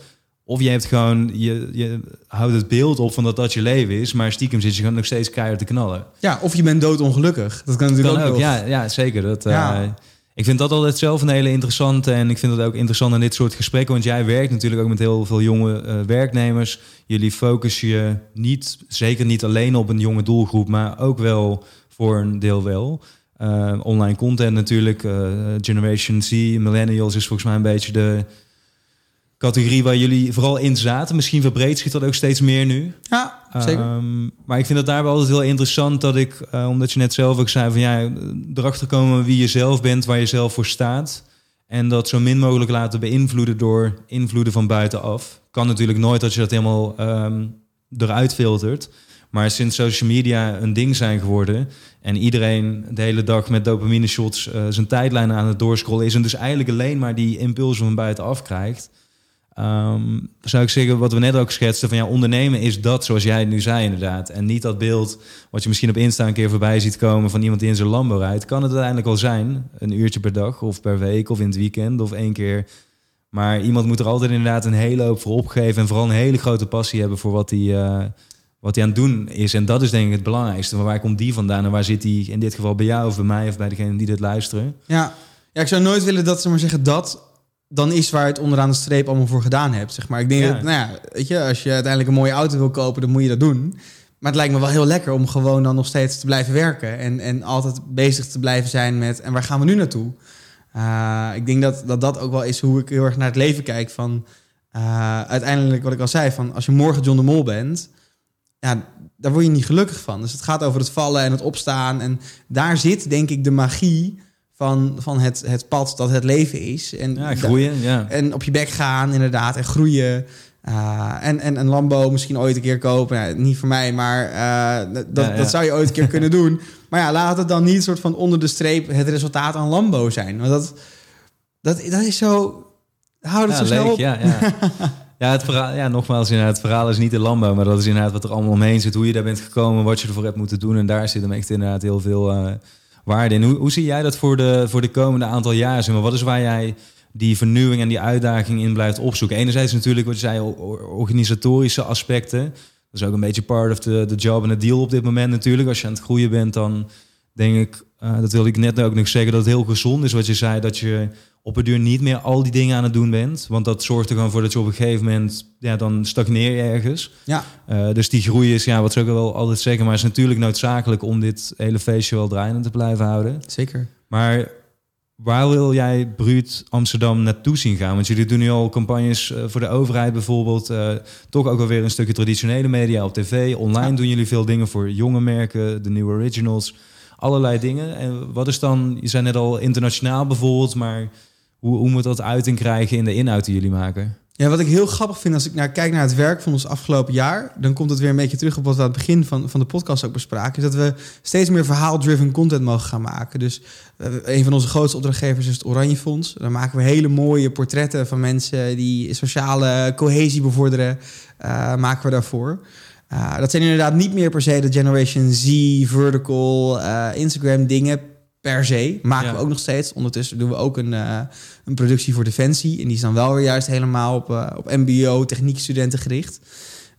Of je hebt gewoon, je, je houdt het beeld op van dat dat je leven is, maar stiekem zit je gewoon nog steeds keihard te knallen.
ja, of je bent doodongelukkig. Dat kan natuurlijk
Kan
ook,
ja, ja, zeker. Dat, eh,
Ja.
ik vind dat altijd zelf een hele interessante. En ik vind het ook interessant in dit soort gesprekken. Want jij werkt natuurlijk ook met heel veel jonge eh, werknemers. Jullie focussen je niet, zeker niet alleen op een jonge doelgroep, maar ook wel voor een deel wel. Eh, online content natuurlijk. eh, Generation Z, Millennials is volgens mij een beetje de categorie waar jullie vooral in zaten. Misschien verbreedt zich dat ook steeds meer nu.
Ja, zeker.
Ehm, maar ik vind het daarbij altijd heel interessant dat ik, eh, omdat je net zelf ook zei van ja, erachter komen wie je zelf bent, waar je zelf voor staat. En dat zo min mogelijk laten beïnvloeden door invloeden van buitenaf. Kan natuurlijk nooit dat je dat helemaal ehm, eruit filtert. Maar sinds social media een ding zijn geworden en iedereen de hele dag met dopamine shots eh, zijn tijdlijn aan het doorscrollen is en dus eigenlijk alleen maar die impulsen van buitenaf krijgt, Ehm, zou ik zeggen, wat we net ook schetsten, van ja, ondernemen is dat, zoals jij het nu zei inderdaad. En niet dat beeld wat je misschien op Insta een keer voorbij ziet komen van iemand die in zijn Lambo rijdt. Kan het uiteindelijk wel zijn, een uurtje per dag of per week of in het weekend of één keer. Maar iemand moet er altijd inderdaad een hele hoop voor opgeven en vooral een hele grote passie hebben voor wat hij, eh, wat hij aan het doen is. En dat is denk ik het belangrijkste. Waar komt die vandaan en waar zit die in dit geval bij jou of bij mij of bij degene die dit luisteren?
Ja. ja, ik zou nooit willen dat ze maar zeggen dat dan is waar je het onderaan de streep allemaal voor gedaan hebt. Zeg maar. Ik denk
Ja.
dat, nou ja, weet je, als je uiteindelijk een mooie auto wil kopen, dan moet je dat doen. Maar het lijkt me wel heel lekker om gewoon dan nog steeds te blijven werken. En, en altijd bezig te blijven zijn met, en waar gaan we nu naartoe? Uh, ik denk dat, dat dat ook wel is hoe ik heel erg naar het leven kijk. Van, uh, uiteindelijk, wat ik al zei, van als je morgen John de Mol bent, ja, daar word je niet gelukkig van. Dus het gaat over het vallen en het opstaan. En daar zit, denk ik, de magie van, van het, het pad dat het leven is. En
Ja, groeien, ja.
En op je bek gaan, inderdaad. En groeien. Uh, en, en een Lambo misschien ooit een keer kopen. Ja, niet voor mij, maar uh, dat, ja, ja. dat zou je ooit een keer kunnen doen. Maar ja, laat het dan niet soort van onder de streep het resultaat aan Lambo zijn. Want dat, dat, dat is zo... Houd het
ja,
zo snel
leuk,
op.
Ja, ja. ja, het verhaal, ja, nogmaals, inderdaad, het verhaal is niet de Lambo, maar dat is inderdaad wat er allemaal omheen zit. Hoe je daar bent gekomen, wat je ervoor hebt moeten doen. En daar zit hem echt inderdaad heel veel uh, waarde in. Hoe, hoe zie jij dat voor de, voor de komende aantal jaar? Zeg maar, wat is waar jij die vernieuwing en die uitdaging in blijft opzoeken? Enerzijds natuurlijk wat je zei, organisatorische aspecten. Dat is ook een beetje part of the, the job en the deal op dit moment natuurlijk. Als je aan het groeien bent, dan denk ik, uh, dat wilde ik net ook nog zeggen, dat het heel gezond is wat je zei, dat je op een duur niet meer al die dingen aan het doen bent. Want dat zorgt er gewoon voor dat je op een gegeven moment, ja, dan stagneer je ergens.
Ja.
Uh, dus die groei is, ja, wat zou ik wel altijd zeggen, maar is natuurlijk noodzakelijk om dit hele feestje wel draaiende te blijven houden.
Zeker.
Maar waar wil jij Bruut Amsterdam naartoe zien gaan? Want jullie doen nu al campagnes uh, voor de overheid bijvoorbeeld. Uh, toch ook alweer een stukje traditionele media op tv. Online ja. doen jullie veel dingen voor jonge merken, de nieuwe originals. Allerlei dingen. En wat is dan, je zei net al internationaal bijvoorbeeld, maar hoe, hoe moet dat uiting krijgen in de inhoud die jullie maken?
Ja, wat ik heel grappig vind als ik naar, kijk naar het werk van ons afgelopen jaar, dan komt het weer een beetje terug op wat we aan het begin van, van de podcast ook bespraken. Is dat we steeds meer verhaal-driven content mogen gaan maken. Dus uh, een van onze grootste opdrachtgevers is het Oranje Fonds. Daar maken we hele mooie portretten van mensen die sociale cohesie bevorderen, uh, maken we daarvoor. Uh, dat zijn inderdaad niet meer per se de Generation Z, vertical, Instagram dingen per se. Maken we ook nog steeds. Ondertussen doen we ook een, uh, een productie voor Defensie. En die is dan wel weer juist helemaal op, uh, op mbo, techniekstudenten gericht.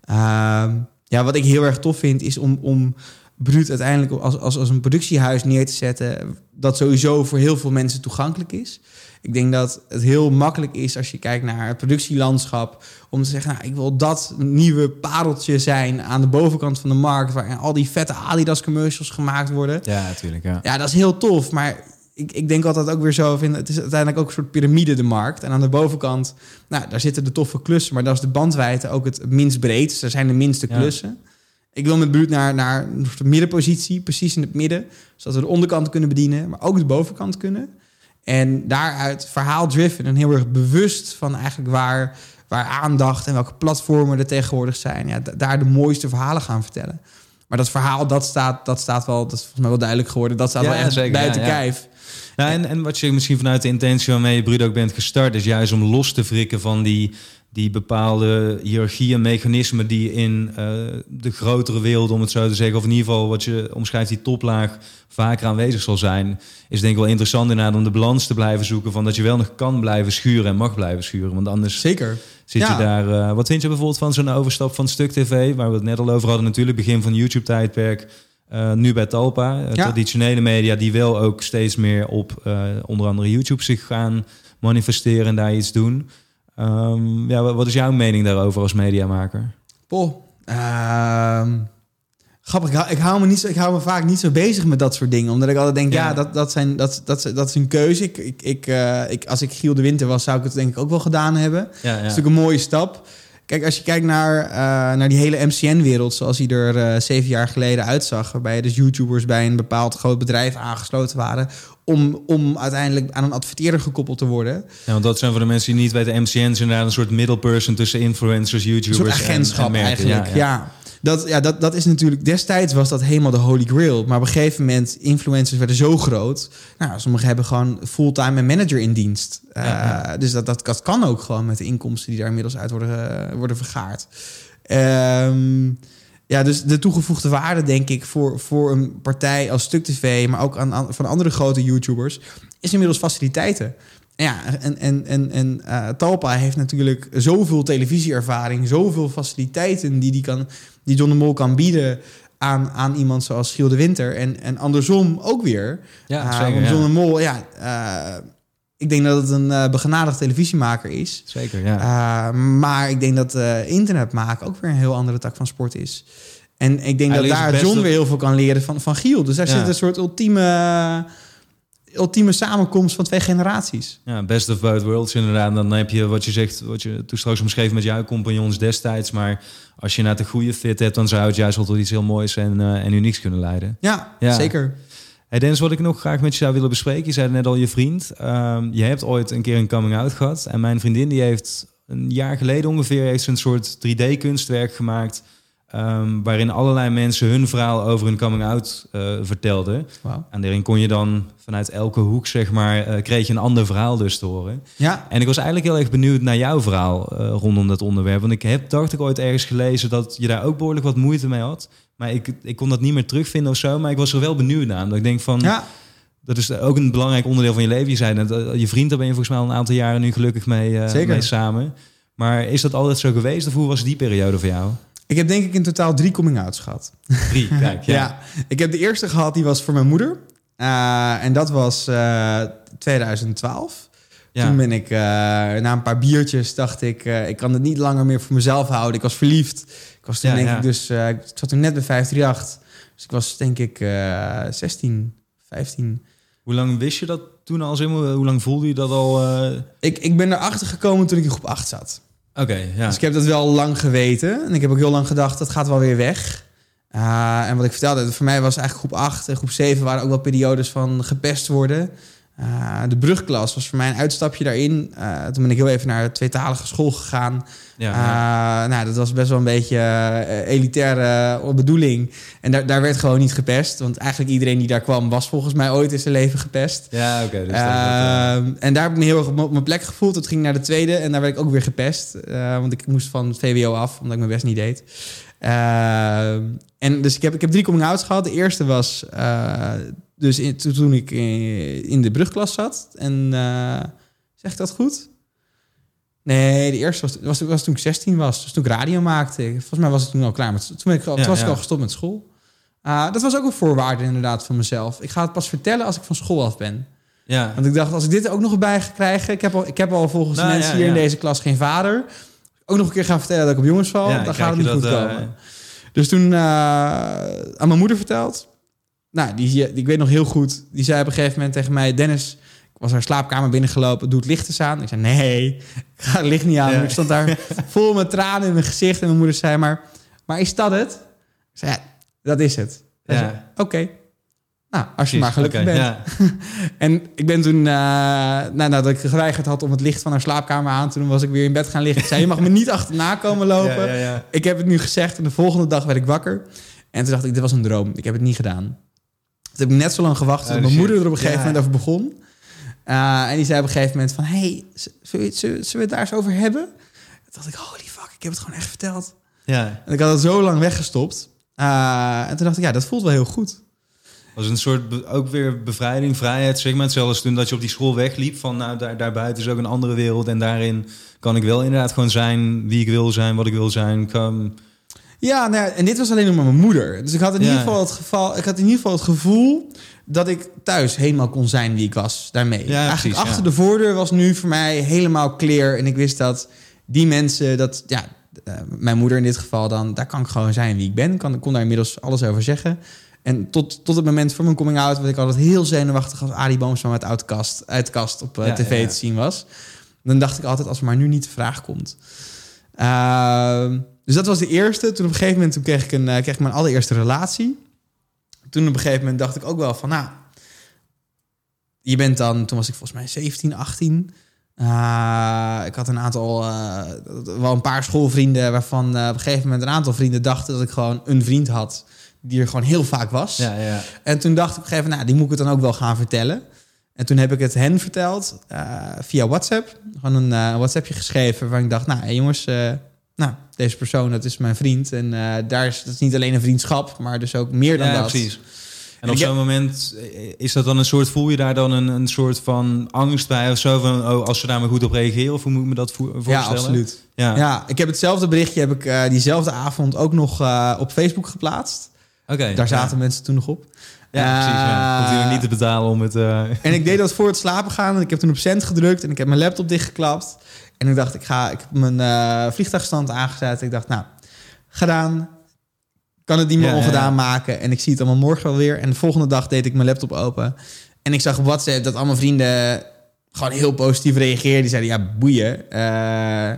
Uh, ja, wat ik heel erg tof vind, is om, om Bruut uiteindelijk als, als, als een productiehuis neer te zetten... dat sowieso voor heel veel mensen toegankelijk is. Ik denk dat het heel makkelijk is als je kijkt naar het productielandschap... om te zeggen, nou, ik wil dat nieuwe pareltje zijn aan de bovenkant van de markt... waar al die vette Adidas commercials gemaakt worden.
Ja, natuurlijk. Ja,
ja dat is heel tof, maar ik, ik denk altijd ook weer zo... Vind, het is uiteindelijk ook een soort piramide, de markt. En aan de bovenkant, nou, daar zitten de toffe klussen... maar daar is de bandwijdte ook het minst breed. Dus daar zijn de minste klussen. Ja. Ik wil met buurt naar, naar de middenpositie, precies in het midden. Zodat we de onderkant kunnen bedienen, maar ook de bovenkant kunnen. En daaruit verhaal driven en heel erg bewust van eigenlijk waar, waar aandacht en welke platformen er tegenwoordig zijn. Ja, daar de mooiste verhalen gaan vertellen. Maar dat verhaal, dat staat, dat staat wel, dat is volgens mij wel duidelijk geworden. Dat staat
Ja,
wel echt
zeker,
buiten
ja,
kijf.
Nou, en, en wat je misschien vanuit de intentie waarmee je Bruut ook bent gestart, is juist om los te wrikken van die, die bepaalde hiërarchieën, mechanismen die in eh, de grotere wereld, om het zo te zeggen, of in ieder geval wat je omschrijft, die toplaag vaker aanwezig zal zijn, is denk ik wel interessant inderdaad om de balans te blijven zoeken van dat je wel nog kan blijven schuren en mag blijven schuren. Want anders
Zeker.
zit
Ja.
je daar... eh, wat vind je bijvoorbeeld van zo'n overstap van Stuk TV, waar we het net al over hadden natuurlijk, begin van YouTube-tijdperk, eh, nu bij Talpa,
Ja.
traditionele media die wel ook steeds meer op onder andere YouTube zich gaan manifesteren en daar iets doen. Ehm, ja, wat is jouw mening daarover als mediamaker?
Poh. Ehm, grappig, ik hou, me niet zo, ik hou me vaak niet zo bezig met dat soort dingen. Omdat ik altijd denk, ja,
Ja.
dat, dat, zijn, dat, dat, dat is een keuze. Ik, ik, ik, eh, ik, als ik Giel de Winter was, zou ik het denk ik ook wel gedaan hebben.
Ja,
Dat is natuurlijk een mooie stap. Kijk, als je kijkt naar, eh, naar die hele MCN-wereld zoals die er eh, zeven jaar geleden uitzag, waarbij dus YouTubers bij een bepaald groot bedrijf aangesloten waren om, om uiteindelijk aan een adverteerder gekoppeld te worden.
Ja, want dat zijn voor de mensen die niet weten, MCN is inderdaad een soort middle person tussen influencers,
Een
YouTubers
soort
en-
agentschap
en,
eigenlijk.
Ja,
Ja,
ja.
Dat, ja dat, dat is natuurlijk... Destijds was dat helemaal de holy grail. Maar op een gegeven moment, influencers werden zo groot. Nou, sommigen hebben gewoon fulltime een manager in dienst. Uh,
ja.
Dus dat, dat, dat kan ook gewoon met de inkomsten die daar inmiddels uit worden, eh, worden vergaard. Ehm, ja, dus de toegevoegde waarde, denk ik, voor, voor een partij als Stuk TV, maar ook aan, aan- van andere grote YouTubers, is inmiddels faciliteiten. Ja, en, en, en, en eh, Talpa heeft natuurlijk zoveel televisieervaring, zoveel faciliteiten die, die, kan, die John de Mol kan bieden aan, aan iemand zoals Giel de Winter. En, en andersom ook weer.
Ja,
Eh,
zeker,
want
ja.
John de Mol, ja, eh, ik denk dat het een eh begenadigd televisiemaker is.
Zeker, ja.
Uh, maar ik denk dat uh, internet maken ook weer een heel andere tak van sport is. En ik denk dat daar John weer heel veel kan leren van, van Giel. Dus daar
Ja.
zit een soort ultieme, ultieme samenkomst van twee generaties.
Ja, best of both worlds inderdaad. Dan heb je wat je zegt, wat je toen straks omschreef met jouw compagnons destijds. Maar als je naar de goede fit hebt, dan zou het juist wel tot iets heel moois en, eh, en unieks kunnen leiden.
Ja,
Ja.
zeker.
Hey Dennis, wat ik nog graag met je zou willen bespreken. Je zei net al, je vriend. Ehm, je hebt ooit een keer een coming-out gehad. En mijn vriendin die heeft een jaar geleden ongeveer... heeft een soort 3D-kunstwerk gemaakt... ehm, waarin allerlei mensen hun verhaal over hun coming-out eh, vertelden.
Wauw.
En daarin kon je dan vanuit elke hoek, zeg maar... eh, kreeg je een ander verhaal dus te horen.
Ja,
En ik was eigenlijk heel erg benieuwd naar jouw verhaal eh, rondom dat onderwerp. Want ik heb, dacht ik, ooit ergens gelezen dat je daar ook behoorlijk wat moeite mee had. Maar ik, ik kon dat niet meer terugvinden of zo. Maar ik was er wel benieuwd naar. Dat ik denk van,
ja.
dat is ook een belangrijk onderdeel van je leven. Je zei net, je vriend, daar ben je volgens mij al een aantal jaren nu gelukkig mee,
Zeker.
mee samen. Maar is dat altijd zo geweest? Of hoe was die periode voor jou?
Ik heb denk ik in totaal drie coming-outs gehad.
Drie, kijk. Ja.
Ja. ik heb de eerste gehad, die was voor mijn moeder. Eh, en dat was eh 2012.
Ja.
Toen ben ik eh, na een paar biertjes dacht ik, eh, ik kan het niet langer meer voor mezelf houden. Ik was verliefd. Ik was toen
Ja,
denk ik dus, eh, ik zat toen net bij 538. Dus ik was denk ik eh 16, 15.
Hoe lang wist je dat toen al? Hoe lang voelde je dat al? eh?
Ik, ik ben erachter gekomen toen ik in groep 8 zat.
Oké, ja.
Dus ik heb dat wel lang geweten. En ik heb ook heel lang gedacht, dat gaat wel weer weg. Uh, en wat ik vertelde, voor mij was eigenlijk groep 8 en groep 7 waren ook wel periodes van gepest worden. Eh, de brugklas was voor mij een uitstapje daarin. Eh, toen ben ik heel even naar tweetalige school gegaan.
Ja, ja.
Eh, nou, dat was best wel een beetje elitaire bedoeling. En daar, daar werd gewoon niet gepest. Want eigenlijk iedereen die daar kwam... was volgens mij ooit in zijn leven gepest.
ja oké. dus eh,
Ehm, en daar heb ik me heel erg op, mijn plek gevoeld. Dat ging naar de tweede en daar werd ik ook weer gepest. Want ik moest van het VWO af, omdat ik mijn best niet deed. Ehm, en dus ik heb, ik heb drie coming-outs gehad. De eerste was eh, dus in- toen, ik in, in de brugklas zat. En eh, zeg ik dat goed? Nee, de eerste was, was, was toen ik 16 was. Dus toen ik radio maakte. Volgens mij was ik toen al klaar met... Toen, ben ik, al-
Ja,
toen was ik al gestopt met school. Ah, dat was ook een voorwaarde inderdaad van mezelf. Ik ga het pas vertellen als ik van school af ben.
ja.
Want ik dacht, als ik dit ook nog bij ga krijgen... Ik heb al, ik heb al volgens
Nou,
mensen
ja,
hier in deze klas geen vader. Ook nog een keer gaan vertellen dat ik op jongens val.
Ja,
dan gaat het niet goed
eh,
komen. Dus toen eh, aan mijn moeder verteld. Nou, die, ik weet nog heel goed. Die zei op een gegeven moment tegen mij... Dennis, ik was haar slaapkamer binnengelopen. Doe het licht eens aan. Ik zei, nee, ik ga het licht niet aan.
Ja.
Ik stond daar vol met tranen in mijn gezicht. En mijn moeder zei maar... Maar is dat het? Ik zei, ja, dat is het.
Ja.
Oké. Nou, als je maar gelukkig bent.
Ja.
En ik ben toen, eh, nou, nadat ik geweigerd had om het licht van haar slaapkamer aan te doen, was ik weer in bed gaan liggen. Ik zei, je mag me niet achterna komen lopen.
Ja, ja, ja.
Ik heb het nu gezegd en de volgende dag werd ik wakker. En toen dacht ik, dit was een droom. Ik heb het niet gedaan. Toen heb ik net zo lang gewacht tot
Oh,
mijn
shit.
moeder er op een gegeven moment over begon. Eh, en die zei op een gegeven moment van, hey, we, zullen we- zullen we het daar eens over hebben? Toen dacht ik, holy fuck, ik heb het gewoon echt verteld.
ja.
En ik had het zo lang weggestopt. Eh, en toen dacht ik, ja, dat voelt wel heel goed.
Was een soort ook weer bevrijding, vrijheid, zeg maar. Hetzelfde als toen dat je op die school wegliep. Van nou, daar, daarbuiten is ook een andere wereld. En daarin kan ik wel inderdaad gewoon zijn wie ik wil zijn, wat ik wil zijn. Kan-
Ja, nou ja, en dit was alleen nog maar mijn moeder. Dus ik had in
Ja.
ieder geval het geval, ik had in ieder geval het gevoel dat ik thuis helemaal kon zijn wie ik was daarmee.
Ja,
Eigenlijk
precies,
achter de voordeur was nu voor mij helemaal clear en ik wist dat die mensen dat ja, eh, mijn moeder in dit geval dan daar kan ik gewoon zijn wie ik ben. Kan, ik kon daar inmiddels alles over zeggen. En tot, tot het moment van mijn coming out werd ik altijd heel zenuwachtig als Arie Boomsma met uitkast, uitkast op eh,
Ja,
tv
ja,
te zien was. Dan dacht ik altijd als er maar nu niet de vraag komt. Ehm, dus dat was de eerste. Toen op een gegeven moment toen kreeg, ik een, eh, kreeg ik mijn allereerste relatie. Toen op een gegeven moment dacht ik ook wel van, nou, je bent dan, toen was ik volgens mij 17, 18. Eh, ik had een aantal, wel een paar schoolvrienden waarvan op een gegeven moment een aantal vrienden dachten dat ik gewoon een vriend had die er gewoon heel vaak was.
ja, ja.
En toen dacht ik op een gegeven moment, nou, die moet ik het dan ook wel gaan vertellen. En toen heb ik het hen verteld eh, via WhatsApp. Gewoon een eh, WhatsAppje geschreven waar ik dacht, nou hey jongens, eh, nou, deze persoon, dat is mijn vriend. En daar is, dat is niet alleen een vriendschap, maar dus ook meer dan
ja,
dat.
precies. En op zo'n moment is dat dan een soort, voel je daar dan een, een soort van angst bij of zo? Van, oh, als ze daar maar goed op reageren, of hoe moet ik me dat vo- voorstellen?
Ja, absoluut.
Ja,
Ja, ik heb hetzelfde berichtje heb ik diezelfde avond ook nog op Facebook geplaatst.
Oké.
Daar zaten
ja.
mensen toen nog op.
Ja, precies. Ja.
Eh,
niet te betalen om het... eh,
En ik deed dat voor het slapen gaan. En ik heb toen op cent gedrukt. En ik heb mijn laptop dichtgeklapt. En ik dacht, ik, ga, ik heb mijn eh, vliegtuigstand aangezet. Ik dacht, nou, gedaan. Kan het niet meer
Ja, ja,
ongedaan
ja.
maken. En ik zie het allemaal morgen wel weer. En de volgende dag deed ik mijn laptop open. En ik zag op WhatsApp dat allemaal vrienden gewoon heel positief reageerden. Die zeiden, ja, boeien. Ja,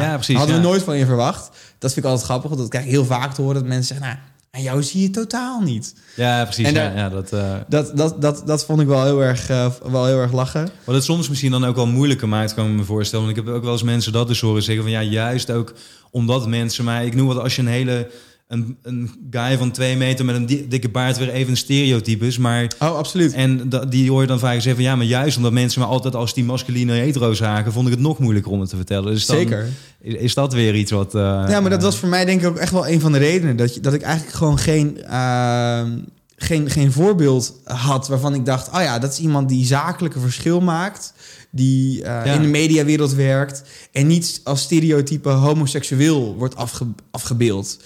Ja, precies,
Hadden we
ja.
nooit van je verwacht. Dat vind ik altijd grappig. Dat krijg ik heel vaak te horen. Dat mensen zeggen, nou, aan jou zie je totaal niet.
ja, precies.
En
ja,
daar-
ja, dat, eh,
Dat, dat, dat, dat vond ik wel heel erg, eh, wel heel erg lachen.
Wat het soms misschien dan ook wel moeilijker maakt, kan ik me voorstellen. Want ik heb ook wel eens mensen dat dus horen zeggen van ja, juist ook omdat mensen mij, ik noem wat als je een hele een, een guy van twee meter met een di- dikke baard weer even een stereotype is, maar
Oh, absoluut.
en die hoor je dan vaak zeggen van ja, maar juist omdat mensen me altijd als die masculine hetero zagen, vond ik het nog moeilijker om het te vertellen. Dus dan
Zeker.
Is, is dat weer iets wat? eh,
Ja, maar dat was voor mij denk ik ook echt wel een van de redenen. Dat, je, dat ik eigenlijk gewoon geen, ehm, geen, geen voorbeeld had waarvan ik dacht... oh ja, dat is iemand die zakelijke verschil maakt... die eh,
Ja.
in de mediawereld werkt... en niet als stereotype homoseksueel wordt afge, afgebeeld.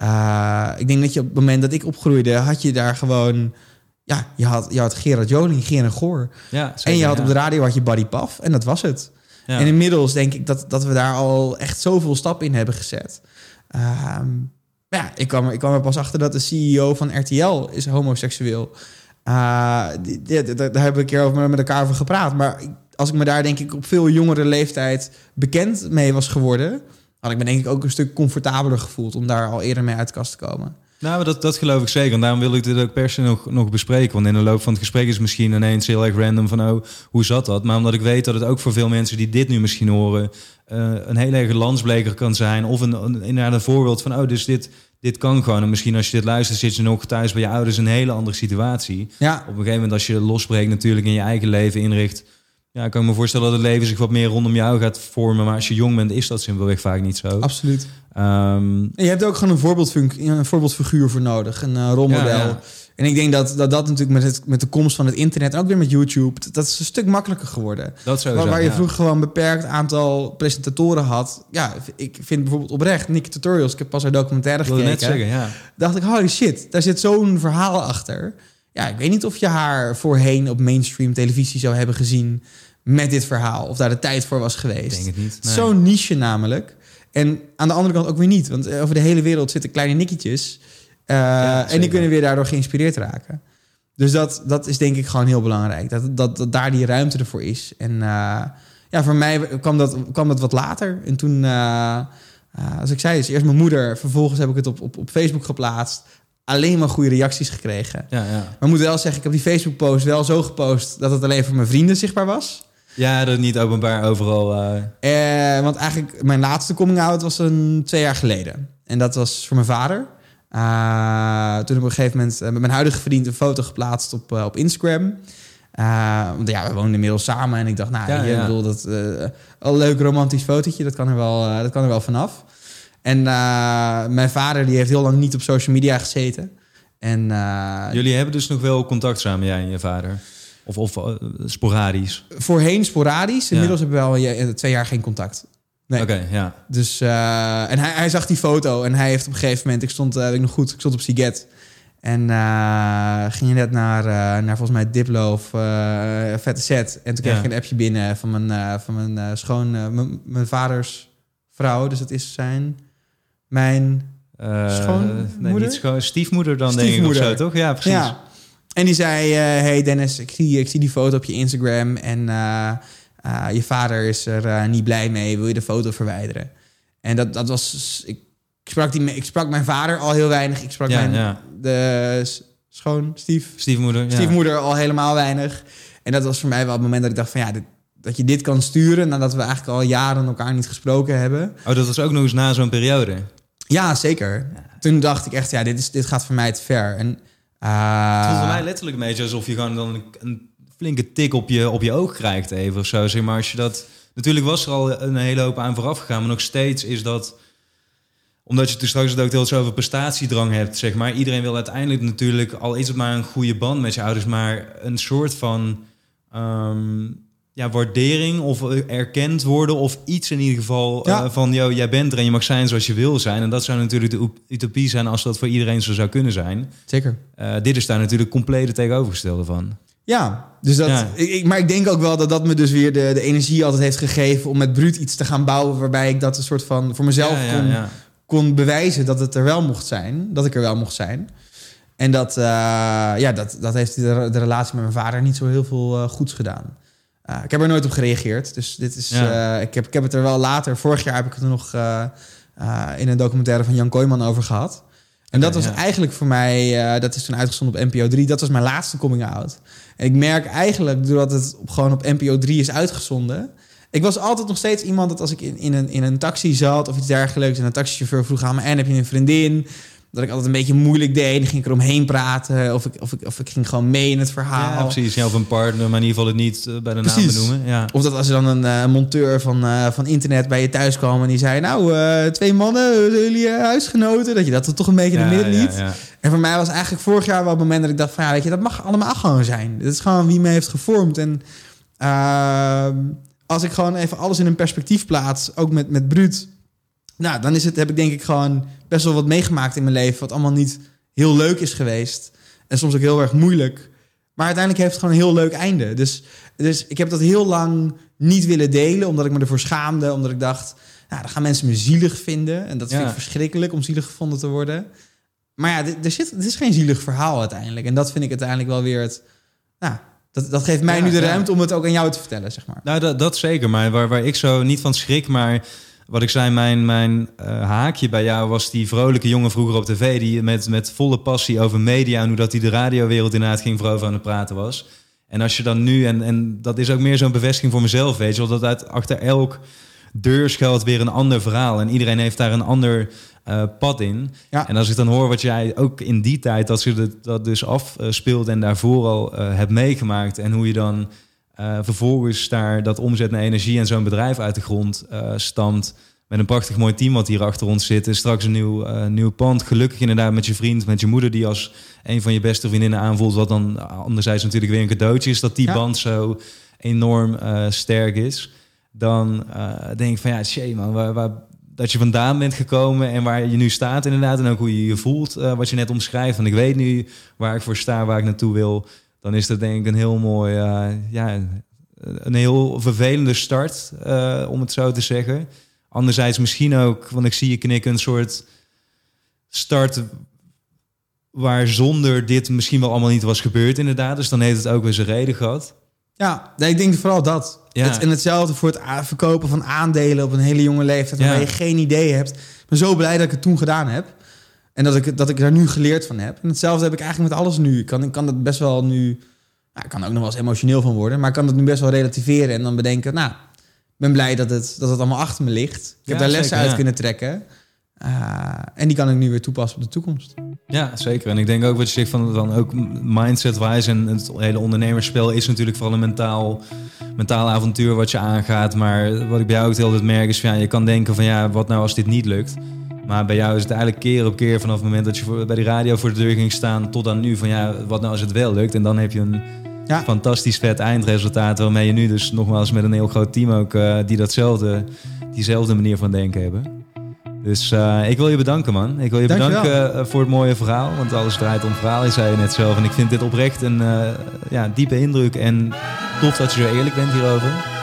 Eh, ik denk dat je op het moment dat ik opgroeide... had je daar gewoon... Ja, je had, je had Gerard Joling, Gerard Goor.
ja, zeker,
en je had
ja.
op de radio had je Buddy Paf. En dat was het.
Ja.
En inmiddels denk ik dat, dat we daar al echt zoveel stappen in hebben gezet. Ehm, ja, ik kwam, er, ik kwam er pas achter dat de CEO van RTL is homoseksueel. Eh, die- die- die- daar hebben we een keer over met elkaar over gepraat. Maar als ik me daar denk ik op veel jongere leeftijd bekend mee was geworden... had ik me denk ik ook een stuk comfortabeler gevoeld... om daar al eerder mee uit de kast te komen.
Nou, dat, dat geloof ik zeker. En daarom wil ik dit ook per se nog, nog bespreken. Want in de loop van het gesprek is het misschien ineens heel erg random van... oh, hoe zat dat? Maar omdat ik weet dat het ook voor veel mensen die dit nu misschien horen... eh, een heel erg lansbleker kan zijn. Of een, een, inderdaad een voorbeeld van... oh, dus dit, dit kan gewoon. En misschien als je dit luistert, zit je nog thuis bij je ouders... in een hele andere situatie.
Ja,
Op een gegeven moment als je losbreekt natuurlijk in je eigen leven inricht... Ja, kan ik me voorstellen dat het leven zich wat meer rondom jou gaat vormen. Maar als je jong bent, is dat simpelweg vaak niet zo.
absoluut.
Ehm,
En je hebt ook gewoon een, voorbeeldfunk- een voorbeeldfiguur voor nodig, een eh, rolmodel.
Ja, ja.
En ik denk dat dat, dat natuurlijk met, het, met de komst van het internet, en ook weer met YouTube, dat, dat is een stuk makkelijker geworden.
dat sowieso,
Waar, waar je
ja.
vroeger gewoon een beperkt aantal presentatoren had. Ja, ik vind bijvoorbeeld oprecht Nicky Tutorials, ik heb pas haar documentaire gekeken.
net zeggen, ja.
dacht ik, holy shit, daar zit zo'n verhaal achter. Ja, ik weet niet of je haar voorheen op mainstream televisie zou hebben gezien met dit verhaal. Of daar de tijd voor was
Ik
geweest.
denk het niet. Nee.
Zo'n niche namelijk. En aan de andere kant ook weer niet. Want eh, over de hele wereld zitten kleine nikkietjes. eh, en die kunnen weer daardoor geïnspireerd raken. Dus dat, dat is denk ik gewoon heel belangrijk. Dat, dat, dat daar die ruimte ervoor is. En eh, ja, voor mij kwam dat, kwam dat wat later. En toen, als ik zei, is eerst mijn moeder. Vervolgens heb ik het op, op, op Facebook geplaatst. Alleen maar goede reacties gekregen.
Ja, ja.
Maar ik moet wel zeggen, ik heb die Facebook-post wel zo gepost... dat het alleen voor mijn vrienden zichtbaar was.
ja, dat niet openbaar overal. eh,
Eh, want eigenlijk, mijn laatste coming-out was een twee jaar geleden. En dat was voor mijn vader. Eh, toen heb ik op een gegeven moment met mijn huidige vriend een foto geplaatst op, op Instagram. Want ja, we woonden inmiddels samen. En ik dacht, nou,
Ja,
je
ja.
bedoel, dat, een leuk romantisch fotootje. Dat kan er wel, dat kan er wel vanaf. En eh, mijn vader die heeft heel lang niet op social media gezeten. En eh,
Jullie hebben dus nog wel contact samen, jij en je vader? Of, of eh, sporadisch?
voorheen sporadisch.
Ja.
Inmiddels hebben we al eh, twee jaar geen contact. Nee.
Oké, ja.
Dus, en hij, hij zag die foto en hij heeft op een gegeven moment, ik stond, weet ik nog goed, ik stond op Siget. En ging je net naar, naar volgens mij Diplo of Vette Set. En toen kreeg
Ja.
ik een appje binnen van mijn, van mijn schoon, mijn vaders vrouw. Dus dat is zijn, mijn
Eh? Nee, niet schoon, stiefmoeder dan denk ik of
Stiefmoeder.
zo, toch? Ja, precies.
Ja. En die zei: eh, Hey Dennis, ik zie, ik zie die foto op je Instagram. En eh, je vader is er niet blij mee. Wil je de foto verwijderen? En dat, dat was. Ik, sprak die, ik sprak mijn vader al heel weinig. Ik sprak
Ja,
mijn
ja.
De schoon, stief,
Stiefmoeder, ja.
stiefmoeder al helemaal weinig. En dat was voor mij wel het moment dat ik dacht: van ja, dit, dat je dit kan sturen. Nadat we eigenlijk al jaren elkaar niet gesproken hebben.
Oh, dat was ook nog eens na zo'n periode.
Ja, zeker. Toen dacht ik echt: ja, dit, is, dit gaat voor mij te ver. En. eh,
Het voelt voor mij letterlijk een beetje alsof je gewoon dan een, een flinke tik op je, op je oog krijgt even of zo. Zeg maar als je dat... Natuurlijk was er al een hele hoop aan vooraf gegaan, maar nog steeds is dat... Omdat je toen straks het ook heel over prestatiedrang hebt, zeg maar. Iedereen wil uiteindelijk natuurlijk, al is het maar een goede band met je ouders, maar een soort van ehm, ja, waardering of erkend worden of iets in ieder geval
Ja.
eh, van, yo, jij bent er en je mag zijn zoals je wil zijn. En dat zou natuurlijk de utopie zijn als dat voor iedereen zo zou kunnen zijn.
Zeker.
Eh, dit is daar natuurlijk compleet tegenovergestelde van.
Ja, dus dat,
Ja.
Ik, maar ik denk ook wel dat dat me dus weer de, de energie altijd heeft gegeven om met Bruut iets te gaan bouwen waarbij ik dat een soort van voor mezelf
ja,
kon, kon bewijzen dat het er wel mocht zijn, dat ik er wel mocht zijn. En dat, eh, ja, dat, dat heeft de, de relatie met mijn vader niet zo heel veel goeds gedaan. Eh, ik heb er nooit op gereageerd, dus dit is,
Ja.
eh, ik, heb, ik heb het er wel later, vorig jaar heb ik het er nog eh, in een documentaire van Jan Kooijman over gehad. En dat was
ja.
eigenlijk voor mij, dat is toen uitgezonden op NPO 3, dat was mijn laatste coming out. En ik merk eigenlijk, doordat het op, gewoon op NPO 3 is uitgezonden. Ik was altijd nog steeds iemand dat als ik in, in, een, in een taxi zat of iets dergelijks. En een taxichauffeur vroeg aan me: En heb je een vriendin? Dat ik altijd een beetje moeilijk deed. Dan ging ik eromheen praten. Of ik, of ik, of ik ging gewoon mee in het verhaal.
Ja, precies. Ja, of een partner, maar in ieder geval het niet eh, bij de naam benoemen. Ja.
Of dat als er dan een eh, monteur van, eh, van internet bij je thuis kwam en die zei: Nou, twee mannen, zijn jullie huisgenoten? Dat je dat toch een beetje in
Ja,
het midden liet.
ja.
En voor mij was eigenlijk vorig jaar wel het moment dat ik dacht van ja, weet je, dat mag allemaal gewoon zijn. Dit is gewoon wie me heeft gevormd. En ehm, als ik gewoon even alles in een perspectief plaats, ook met, met Bruut, nou, dan is het, heb ik denk ik gewoon best wel wat meegemaakt in mijn leven, wat allemaal niet heel leuk is geweest. En soms ook heel erg moeilijk. Maar uiteindelijk heeft het gewoon een heel leuk einde. Dus, dus ik heb dat heel lang niet willen delen, omdat ik me ervoor schaamde. Omdat ik dacht, nou, dan gaan mensen me zielig vinden. En dat vind ik verschrikkelijk om zielig gevonden te worden. Maar ja, er zit, het is geen zielig verhaal uiteindelijk. En dat vind ik uiteindelijk wel weer het... Nou, dat, dat geeft mij
Ja,
nu de
ja.
ruimte om het ook aan jou te vertellen, zeg maar.
Nou, dat, dat zeker. Maar waar, waar ik zo niet van schrik, maar wat ik zei, mijn, mijn eh, haakje bij jou was die vrolijke jongen vroeger op tv... die met, met volle passie over media en hoe dat hij de radiowereld inderdaad ging voorover aan het praten was. En als je dan nu, en, en dat is ook meer zo'n bevestiging voor mezelf, weet je wel... dat uit, achter elk deur schuilt weer een ander verhaal. En iedereen heeft daar een ander uh, pad in.
Ja.
En als ik dan hoor wat jij ook in die tijd, dat ze dat, dus afspeelt en daarvoor al uh, hebt meegemaakt. En hoe je dan uh, vervolgens daar dat omzet naar energie en zo'n bedrijf uit de grond stamt. Met een prachtig mooi team wat hier achter ons zit. En straks een nieuw, nieuw pand. Gelukkig inderdaad met je vriend, met je moeder, die als een van je beste vriendinnen aanvoelt. Wat dan anderzijds natuurlijk weer een cadeautje is dat die ja. band zo enorm sterk is. Dan denk ik van ja, shit man, waar, waar dat je vandaan bent gekomen en waar je nu staat inderdaad. En ook hoe je je voelt, wat je net omschrijft. En ik weet nu waar ik voor sta, waar ik naartoe wil. Dan is dat denk ik een heel mooi, uh, ja, een heel vervelende start, uh, om het zo te zeggen. Anderzijds misschien ook, want ik zie je knikken, een soort start waar zonder dit misschien wel allemaal niet was gebeurd inderdaad. Dus dan heeft het ook weer zijn reden gehad.
Ja, nee, ik denk vooral dat.
Ja.
Het, en hetzelfde voor het verkopen van aandelen op een hele jonge leeftijd... waar
Ja.
je geen idee hebt. Ik ben zo blij dat ik het toen gedaan heb. En dat ik, dat ik daar nu geleerd van heb. En hetzelfde heb ik eigenlijk met alles nu. Ik kan, ik kan dat best wel nu... Nou, ik kan er ook nog wel eens emotioneel van worden. Maar ik kan het nu best wel relativeren en dan bedenken... Nou, ik ben blij dat het, dat het allemaal achter me ligt. Ik heb daar lessen
zeker,
uit
ja.
kunnen trekken. Uh, en die kan ik nu weer toepassen op de toekomst.
Ja, zeker. En ik denk ook wat je zegt van, van ook mindset-wise en het hele ondernemerspel is natuurlijk vooral een mentaal, mentaal avontuur wat je aangaat. Maar wat ik bij jou ook heel tijd merk is van, ja, je kan denken van ja, wat nou als dit niet lukt? Maar bij jou is het eigenlijk keer op keer vanaf het moment dat je voor, bij die radio voor de deur ging staan tot aan nu van ja, wat nou als het wel lukt? En dan heb je een
Ja.
fantastisch vet eindresultaat waarmee je nu dus nogmaals met een heel groot team ook uh, die datzelfde, diezelfde manier van denken hebben. Dus uh, ik wil je bedanken, man. Ik wil je
Dankjewel.
bedanken uh, voor het mooie verhaal. Want alles draait om verhalen, zei je net zelf. En ik vind dit oprecht een uh, ja, diepe indruk. En tof dat je zo eerlijk bent hierover.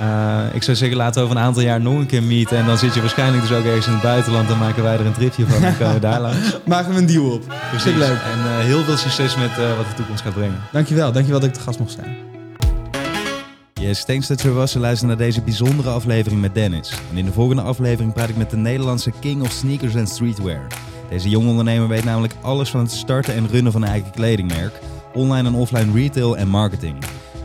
Uh, ik zou zeggen, laten we over een aantal jaar nog een keer meeten. En dan zit je waarschijnlijk dus ook ergens in het buitenland. Dan maken wij er een tripje van. Dan komen we daar langs.
Maken we een deal op.
Precies.
leuk.
En uh, heel veel succes met uh, wat de toekomst gaat brengen.
Dankjewel. Dankjewel dat ik de gast mocht zijn.
Yes, thanks dat je was. Luister naar deze bijzondere aflevering met Dennis. En in de volgende aflevering praat ik met de Nederlandse king of sneakers en streetwear. Deze jonge ondernemer weet namelijk alles van het starten en runnen van een eigen kledingmerk, online en offline retail en marketing.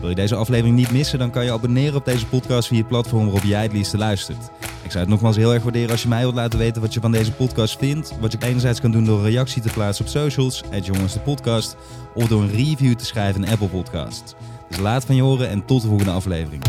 Wil je deze aflevering niet missen, dan kan je abonneren op deze podcast via het platform waarop jij het liefste luistert. Ik zou het nogmaals heel erg waarderen als je mij wilt laten weten wat je van deze podcast vindt. Wat je enerzijds kan doen door een reactie te plaatsen op socials, jongens de podcast, of door een review te schrijven in Apple Podcasts. Dus laat van je horen en tot de volgende aflevering.